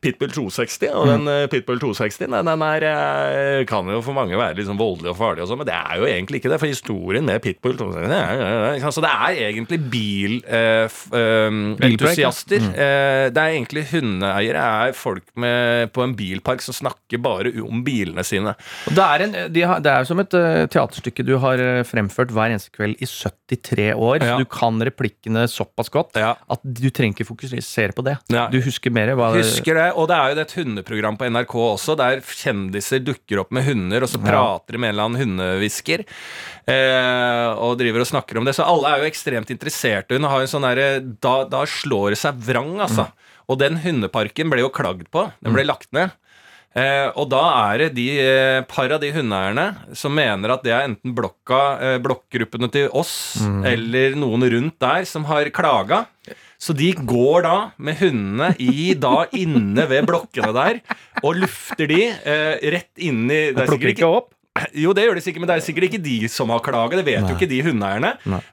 Pitbull 260, og den mm. Pitbull 260 den, den er, eh, kan jo for mange være sånn voldelig og farlig, og sånn, men det er jo egentlig ikke det. For historien med Pitbull 260 ja, Så det er egentlig bilentusiaster. Mm. Eh, det er egentlig hundeeiere er folk med, på en bilpark som snakker bare om bilene sine. Det er, en, de har, det er som et uh, teaterstykke du har eh, fremført hver eneste kveld i 73 år. Ja. Så du kan replikkene såpass godt at du trenger ikke fokusere på det. Ja. Du husker mer hva Husker det, og det er jo et hundeprogram på NRK også, der kjendiser dukker opp med hunder, og så prater de med en eller annen hundehvisker. Eh, og driver og snakker om det. Så alle er jo ekstremt interesserte. Hun har en sånn derre da, da slår det seg vrang, altså. Og den hundeparken ble jo klagd på. Den ble lagt ned. Eh, og da er det de eh, par av de hundeeierne som mener at det er enten blokka, eh, blokkgruppene til oss eller noen rundt der som har klaga. Så de går da med hundene i da inne ved blokkene der og lufter de eh, rett inn i det er Plukker sikkert ikke opp? jo, det gjør de sikkert, men det er sikkert ikke de som har klaget. Det vet jo ikke de hundeeierne.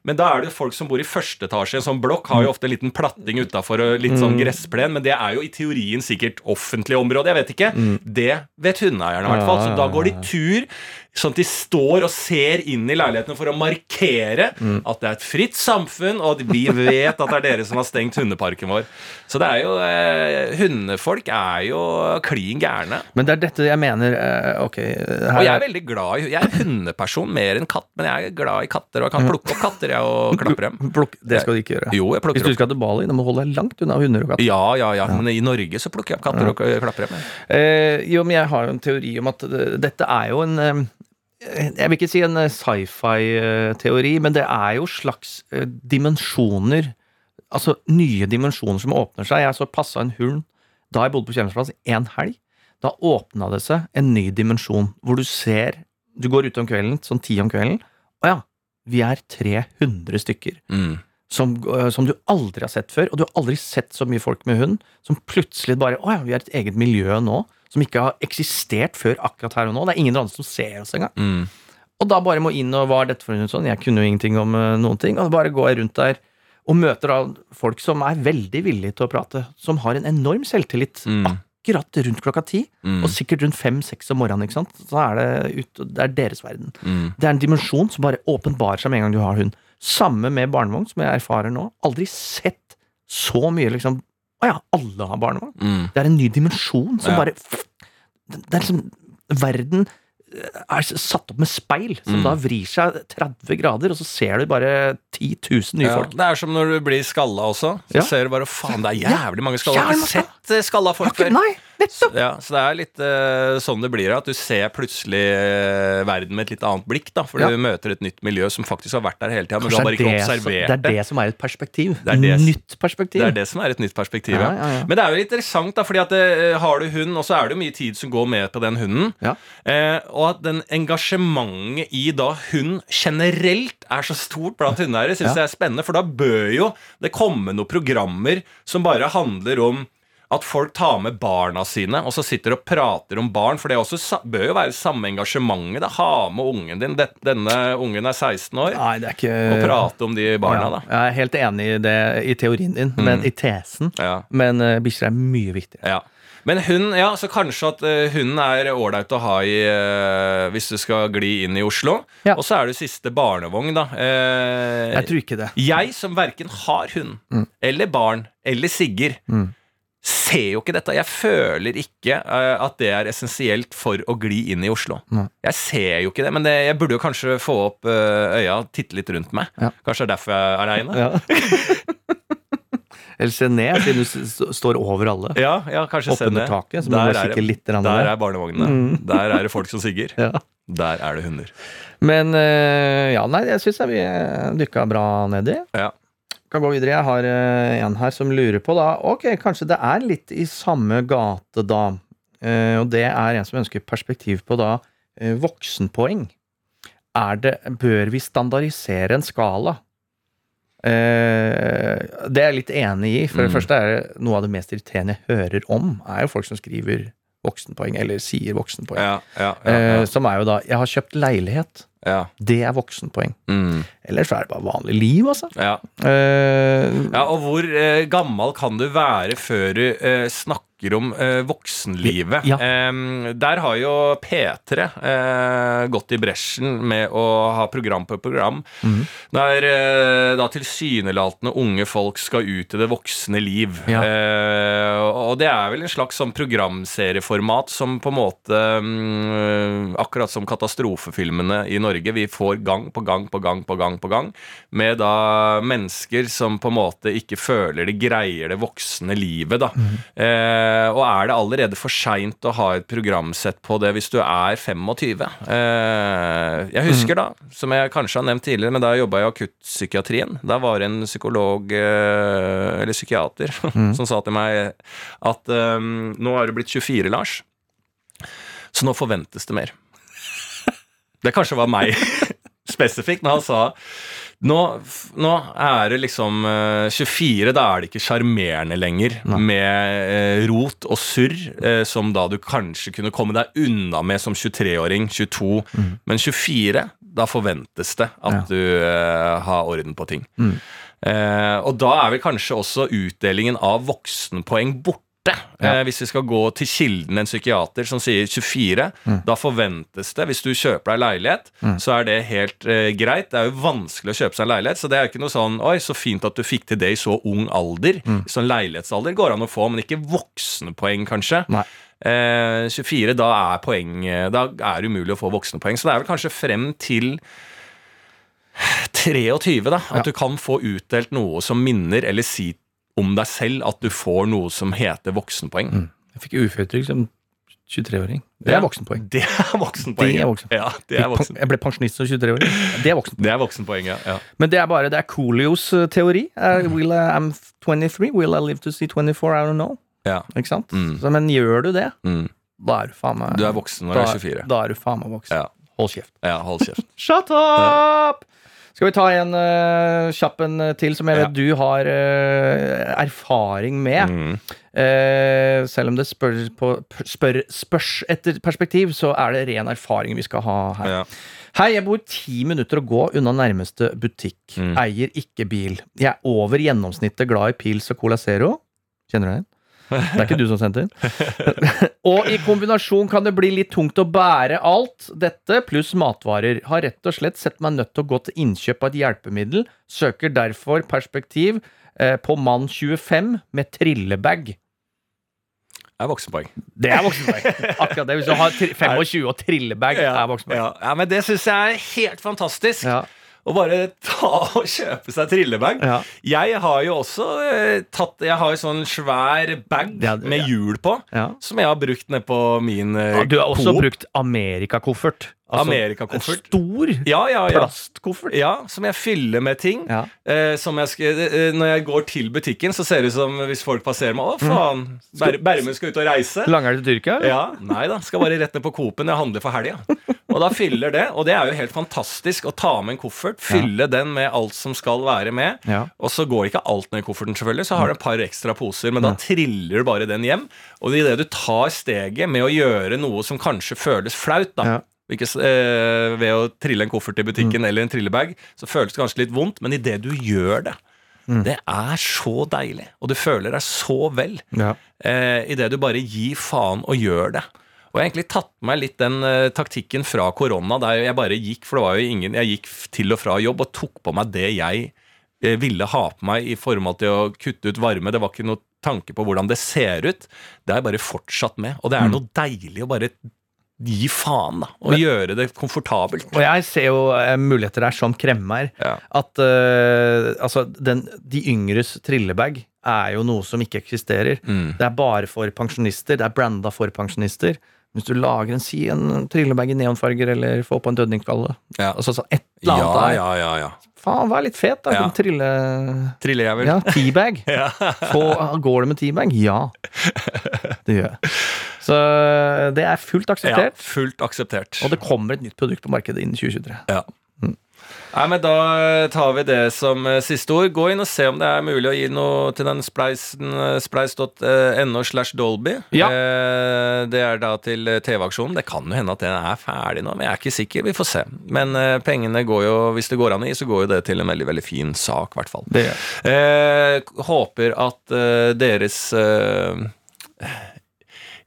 Men da er det folk som bor i første etasje i en sånn blokk, har jo ofte en liten platting utafor og litt sånn gressplen, men det er jo i teorien sikkert offentlig område. Jeg vet ikke. Det vet hundeeierne i hvert fall. Så da går de tur. Sånn at de står og ser inn i leilighetene for å markere at det er et fritt samfunn, og at vi vet at det er dere som har stengt hundeparken vår. Så det er jo eh, Hundefolk er jo klin gærne. Men det er dette jeg mener eh, Ok, her, Og jeg er veldig glad i Jeg er hundeperson mer enn katt, men jeg er glad i katter, og jeg kan plukke opp katter jeg, og klappe dem. Pluk, det skal du ikke gjøre. Jo, jeg Hvis du skal til Bali, da må du holde deg langt unna hunder og katter. Ja, ja, ja, men i Norge så plukker jeg opp katter og klapper dem. Eh, jo, men jeg har jo en teori om at eh, dette er jo en eh, Jeg vil ikke si en eh, sci-fi-teori, men det er jo slags eh, dimensjoner Altså nye dimensjoner som åpner seg. Jeg så passa en hund da jeg bodde på Kjemsplass en helg. Da åpna det seg en ny dimensjon, hvor du ser Du går ute om kvelden, sånn ti om kvelden. Å ja, vi er 300 stykker Mm. som, som du aldri har sett før, og du har aldri sett så mye folk med hund, som plutselig bare Å ja, vi er et eget miljø nå, som ikke har eksistert før akkurat her og nå. Det er ingen andre som ser oss engang. Mm. Og da bare må inn og hva er dette for noe sånn? Jeg kunne jo ingenting om øh, noen ting. Og bare går jeg rundt der og møter da folk som er veldig villige til å prate, som har en enorm selvtillit. Mm. Akkurat rundt klokka ti, Mm. og sikkert rundt fem-seks om morgenen. ikke sant? Så er det, ut, det er deres verden. Mm. Det er en dimensjon som bare åpenbarer seg med en gang du har hund. Samme med barnevogn, som jeg erfarer nå. Aldri sett så mye liksom Å ja, alle har barnevogn. Mm. Det er en ny dimensjon som Ja. bare Det er liksom Verden er satt opp med speil, som Mm. da vrir seg 30 grader, og så ser du bare 10 000 nye Ja, folk. det er som når du blir skalla også. Så Ja. ser du bare faen, det er jævlig mange skalla. Jeg har ikke sett eh, skalla folk før. Nei, nettopp! Ja, så det er litt uh, sånn det blir, at du ser plutselig uh, verden med et litt annet blikk. da Fordi Ja. du møter et nytt miljø som faktisk har vært der hele tida, men du har bare ikke er det, det er det som er et perspektiv. Det er det- Nytt perspektiv. Det er det som er et nytt perspektiv. Ja, Ja. Men det er jo interessant, da, fordi at uh, har du hund, og så er det jo mye tid som går med på den hunden. Ja. Og at den engasjementet i da hund generelt er så stort blant hundeeiere, syns jeg er spennende. For da bør jo det komme noen programmer som bare handler om at folk tar med barna sine og så sitter og prater om barn. For det også bør jo være samme engasjementet. da Ha med ungen din. Denne ungen er 16 år. Nei, det er ikke Og prate om de barna, Ja, da. Jeg er helt enig i det i teorien din, men i tesen. Ja. Men uh, bikkjer er mye viktigere. Ja. Men hund, ja, så kanskje at eh, hunden er ålreit å ha i eh, hvis du skal gli inn i Oslo. Ja. Og så er det siste barnevogn, da. Eh, Jeg tror ikke det. jeg som verken har hund eller barn eller sigger, ser jo ikke dette. Jeg føler ikke uh, at det er essensielt for å gli inn i Oslo. Nei. Jeg ser jo ikke det, men det, jeg burde jo kanskje få opp uh, øya og titte litt rundt meg. Ja. Kanskje det er derfor jeg er aleine? Ja. Eller se ned, siden du står over alle. Ja, ja, kanskje se ned. taket, så Der er litt Der der. er barnevognene. Der er det folk som sigger. Ja. Der er det hunder. Men uh, ja, nei, jeg syns vi dykka bra nedi. Ja. Kan gå videre. Jeg har eh, en her som lurer på da Ok, kanskje det er litt i samme gate, da. Eh, og det er en som ønsker perspektiv på da eh, voksenpoeng. Er det Bør vi standardisere en skala? Det er jeg litt enig i. For det Mm. første er det noe av det mest irriterende jeg hører om, er jo folk som skriver voksenpoeng, eller sier voksenpoeng. Ja, ja, ja, Eh, som er jo da Jeg har kjøpt leilighet. ja. Det er voksenpoeng. Mm. Ellers så er det bare vanlig liv, altså. ja. Eh, Ja, og hvor eh, gammel kan du være før du eh, snakker om eh, voksenlivet? Ja. Eh, der har jo P3 eh, gått i bresjen med å ha program på program Mm. der eh, da tilsynelatende unge folk skal ut i det voksne liv. Ja. Eh, og det er vel en slags sånn programserieformat som på en måte mm, Akkurat som katastrofefilmene i Norge. Vi får gang på gang på gang på gang på gang med da mennesker som på en måte ikke føler de greier det voksne livet, da. Eh, og er det allerede for seint å ha et programsett på det hvis du er 25? Eh, jeg husker da, som jeg kanskje har nevnt tidligere, men da jobba jeg i akuttpsykiatrien. Da var det en psykolog, eh, eller psykiater, som sa til meg at eh, nå har du blitt 24, Lars, så nå forventes det mer. Det kanskje var meg spesifikt, men han sa nå, nå er det liksom eh, 24, da er det ikke sjarmerende lenger med eh, rot og surr, eh, som da du kanskje kunne komme deg unna med som 23-åring, 22. Men 24, da forventes det at Ja. du uh, har orden på ting. Eh, og da er vel kanskje også utdelingen av voksenpoeng borte. Eh, hvis vi skal gå til kilden en psykiater som sier 24, da forventes det, hvis du kjøper deg leilighet, så er det helt eh, greit. Det er jo vanskelig å kjøpe seg en leilighet, så det er jo ikke noe sånn Oi, så fint at du fikk til det i så ung alder. Sånn leilighetsalder går an å få, men ikke voksenpoeng, kanskje. Nei. Eh, 24, da er poeng eh, Da er det umulig å få voksenpoeng. Så det er vel kanskje frem til 23, da. At Ja. du kan få utdelt noe som minner, eller si om deg selv at du får noe som heter voksenpoeng. Jeg fikk uføretrygd som 23-åring. Det er voksenpoeng. Det er voksenpoeng. Det er voksen. Ja, det er, voksen. Jeg ble pensjonist som 23-åring. Det er voksenpoeng. Det er voksenpoeng, ja. ja. Men det er bare det er Coolios teori. Uh, will I, I'm 23, will I live to see 24? I don't know. ja. Ikke sant? Mm. Så, men gjør du det, Mm. da er du faen meg Du er voksen når du er 24. Da er du faen meg voksen. Ja. Hold kjeft. ja, hold kjeft. Shut up! Skal vi ta en uh, kjapp en eh, til, som jeg Ja. vet du har uh, erfaring med. Mm. Uh, selv om det spør, på, spør, spørs etter perspektiv, så er det ren erfaring vi skal ha her. Ja. Hei, jeg bor ti minutter å gå unna nærmeste butikk. Mm. Eier ikke bil. Jeg er over gjennomsnittet glad i pils og Cola Zero. Kjenner du deg igjen? Det er ikke du som sendte inn. og i kombinasjon kan det bli litt tungt å bære alt dette, pluss matvarer. Har rett og slett sett meg nødt til å gå til innkjøp av et hjelpemiddel. Søker derfor perspektiv eh, på mann 25 med trillebag. Det er voksenpoeng. Det er voksenpoeng. Akkurat det. Hvis du har 25 og trillebag, er voksenpoeng. Ja, ja, men det syns jeg er helt fantastisk. Ja. Å bare ta og kjøpe seg trillebag. Ja. Jeg har jo også eh, tatt Jeg har jo sånn svær bag Ja, det- med hjul på, Ja. som jeg har brukt ned på min eh, Ja, Du har også brukt amerikakoffert. Amerikakoffert. En stor Ja, ja, ja. plastkoffert. Ja, som jeg fyller med ting. Ja. Eh, som jeg skal, eh, når jeg går til butikken, så ser det ut som hvis folk passerer meg Å, faen! Ber Bermen skal ut og reise. Langer til Tyrkia? Ja, Nei da, skal bare rett ned på Coop-en. Jeg handler for helga. Og da fyller det. Og det er jo helt fantastisk å ta med en koffert, fylle den med alt som skal være med. Ja. Og så går ikke alt ned i kofferten, selvfølgelig, så har du et par ekstra poser. Men da triller du bare den hjem. Og idet du tar steget med å gjøre noe som kanskje føles flaut, da. Ja. Ikke, eh, ved å trille en koffert i butikken eller en trillebag, så føles det kanskje litt vondt, men idet du gjør det Det er så deilig, og du føler deg så vel Ja. eh, idet du bare gir faen og gjør det. Og jeg har egentlig tatt med meg litt den uh, taktikken fra korona, der jeg bare gikk for det var jo ingen, jeg gikk til og fra jobb og tok på meg det jeg uh, ville ha på meg i forhold til å kutte ut varme. Det var ikke noe tanke på hvordan det ser ut. Det har jeg bare fortsatt med. Og det er noe deilig å bare gi faen, da. Og gjøre det komfortabelt. Og jeg ser jo eh, muligheter der som kremmer. Ja. At eh, altså, den, de yngres trillebag er jo noe som ikke eksisterer. Mm. Det er bare for pensjonister. Det er branda for pensjonister. Hvis du lager en, si, en trillebag i neonfarger, eller får på en dødningkalle Ja. Altså så et eller Ja, annet ja, ja, ja. Faen, vær litt fet, da. Ja. En trille... Trillejævel. Ja, teabag. Få, går det med teabag? Ja. Det gjør jeg. Så det er fullt akseptert. Ja, fullt akseptert. Og det kommer et nytt produkt på markedet innen 2023. Ja. Nei, men Da tar vi det som eh, siste ord. Gå inn og se om det er mulig å gi noe til den spleisen, eh, spleis.no slash Dolby. Ja. Eh, Det er da til eh, TV-aksjonen. Det kan jo hende at den er ferdig nå, men jeg er ikke sikker. Vi får se. Men eh, pengene går jo, hvis det går an å gi, så går jo det til en veldig veldig fin sak, i hvert fall. Det. Eh, håper at eh, deres eh,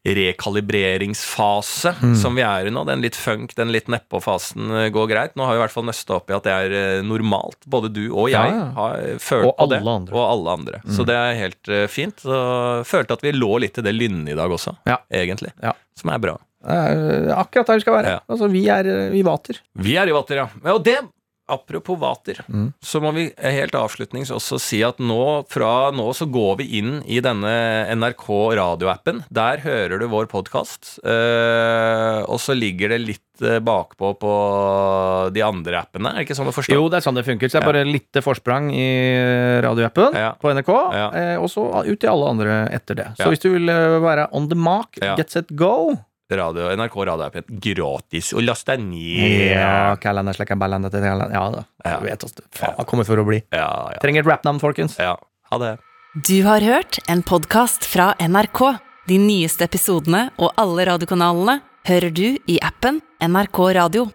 rekalibreringsfase Mm. som vi er i nå, den litt funk, den litt nedpå-fasen eh, går greit. Nå har vi i hvert fall nøsta opp i at det er eh, normalt. Både du og jeg Ja, ja. har følt Og på det. andre. Mm. Og alle andre. Så det er helt eh, fint. Så følte at vi lå litt til det lynnet i dag også, Ja. egentlig. Ja. Som er bra. Det er akkurat der vi skal være. Altså, vi er i vater. Vi er i vater, ja. Ja, Og det, apropos vater, Mm. så må vi helt avslutnings også si at nå, fra nå så går vi inn i denne NRK radioappen. Der hører du vår podkast. og så ligger det litt eh, bakpå på de andre appene. Er det ikke sånn å forstå? Jo, det er sånn det funker. Så det er Ja. bare litt forsprang i radioappen Ja. på NRK, Ja. eh, og så ut til alle andre etter det. Så Ja. hvis du vil eh, være on the mark, Ja. get set go Radio, NRK radioappen. Gratis og last deg ned. Ja, kalender, slekker, ballender, ja da. Ja. Du vet altså, faen, ja. kommer for å bli. Ja, ja. Trenger et rappnavn, folkens. ja. Ha det. Du har hørt en podkast fra NRK. De nyeste episodene og alle radiokanalene hører du i appen NRK Radio.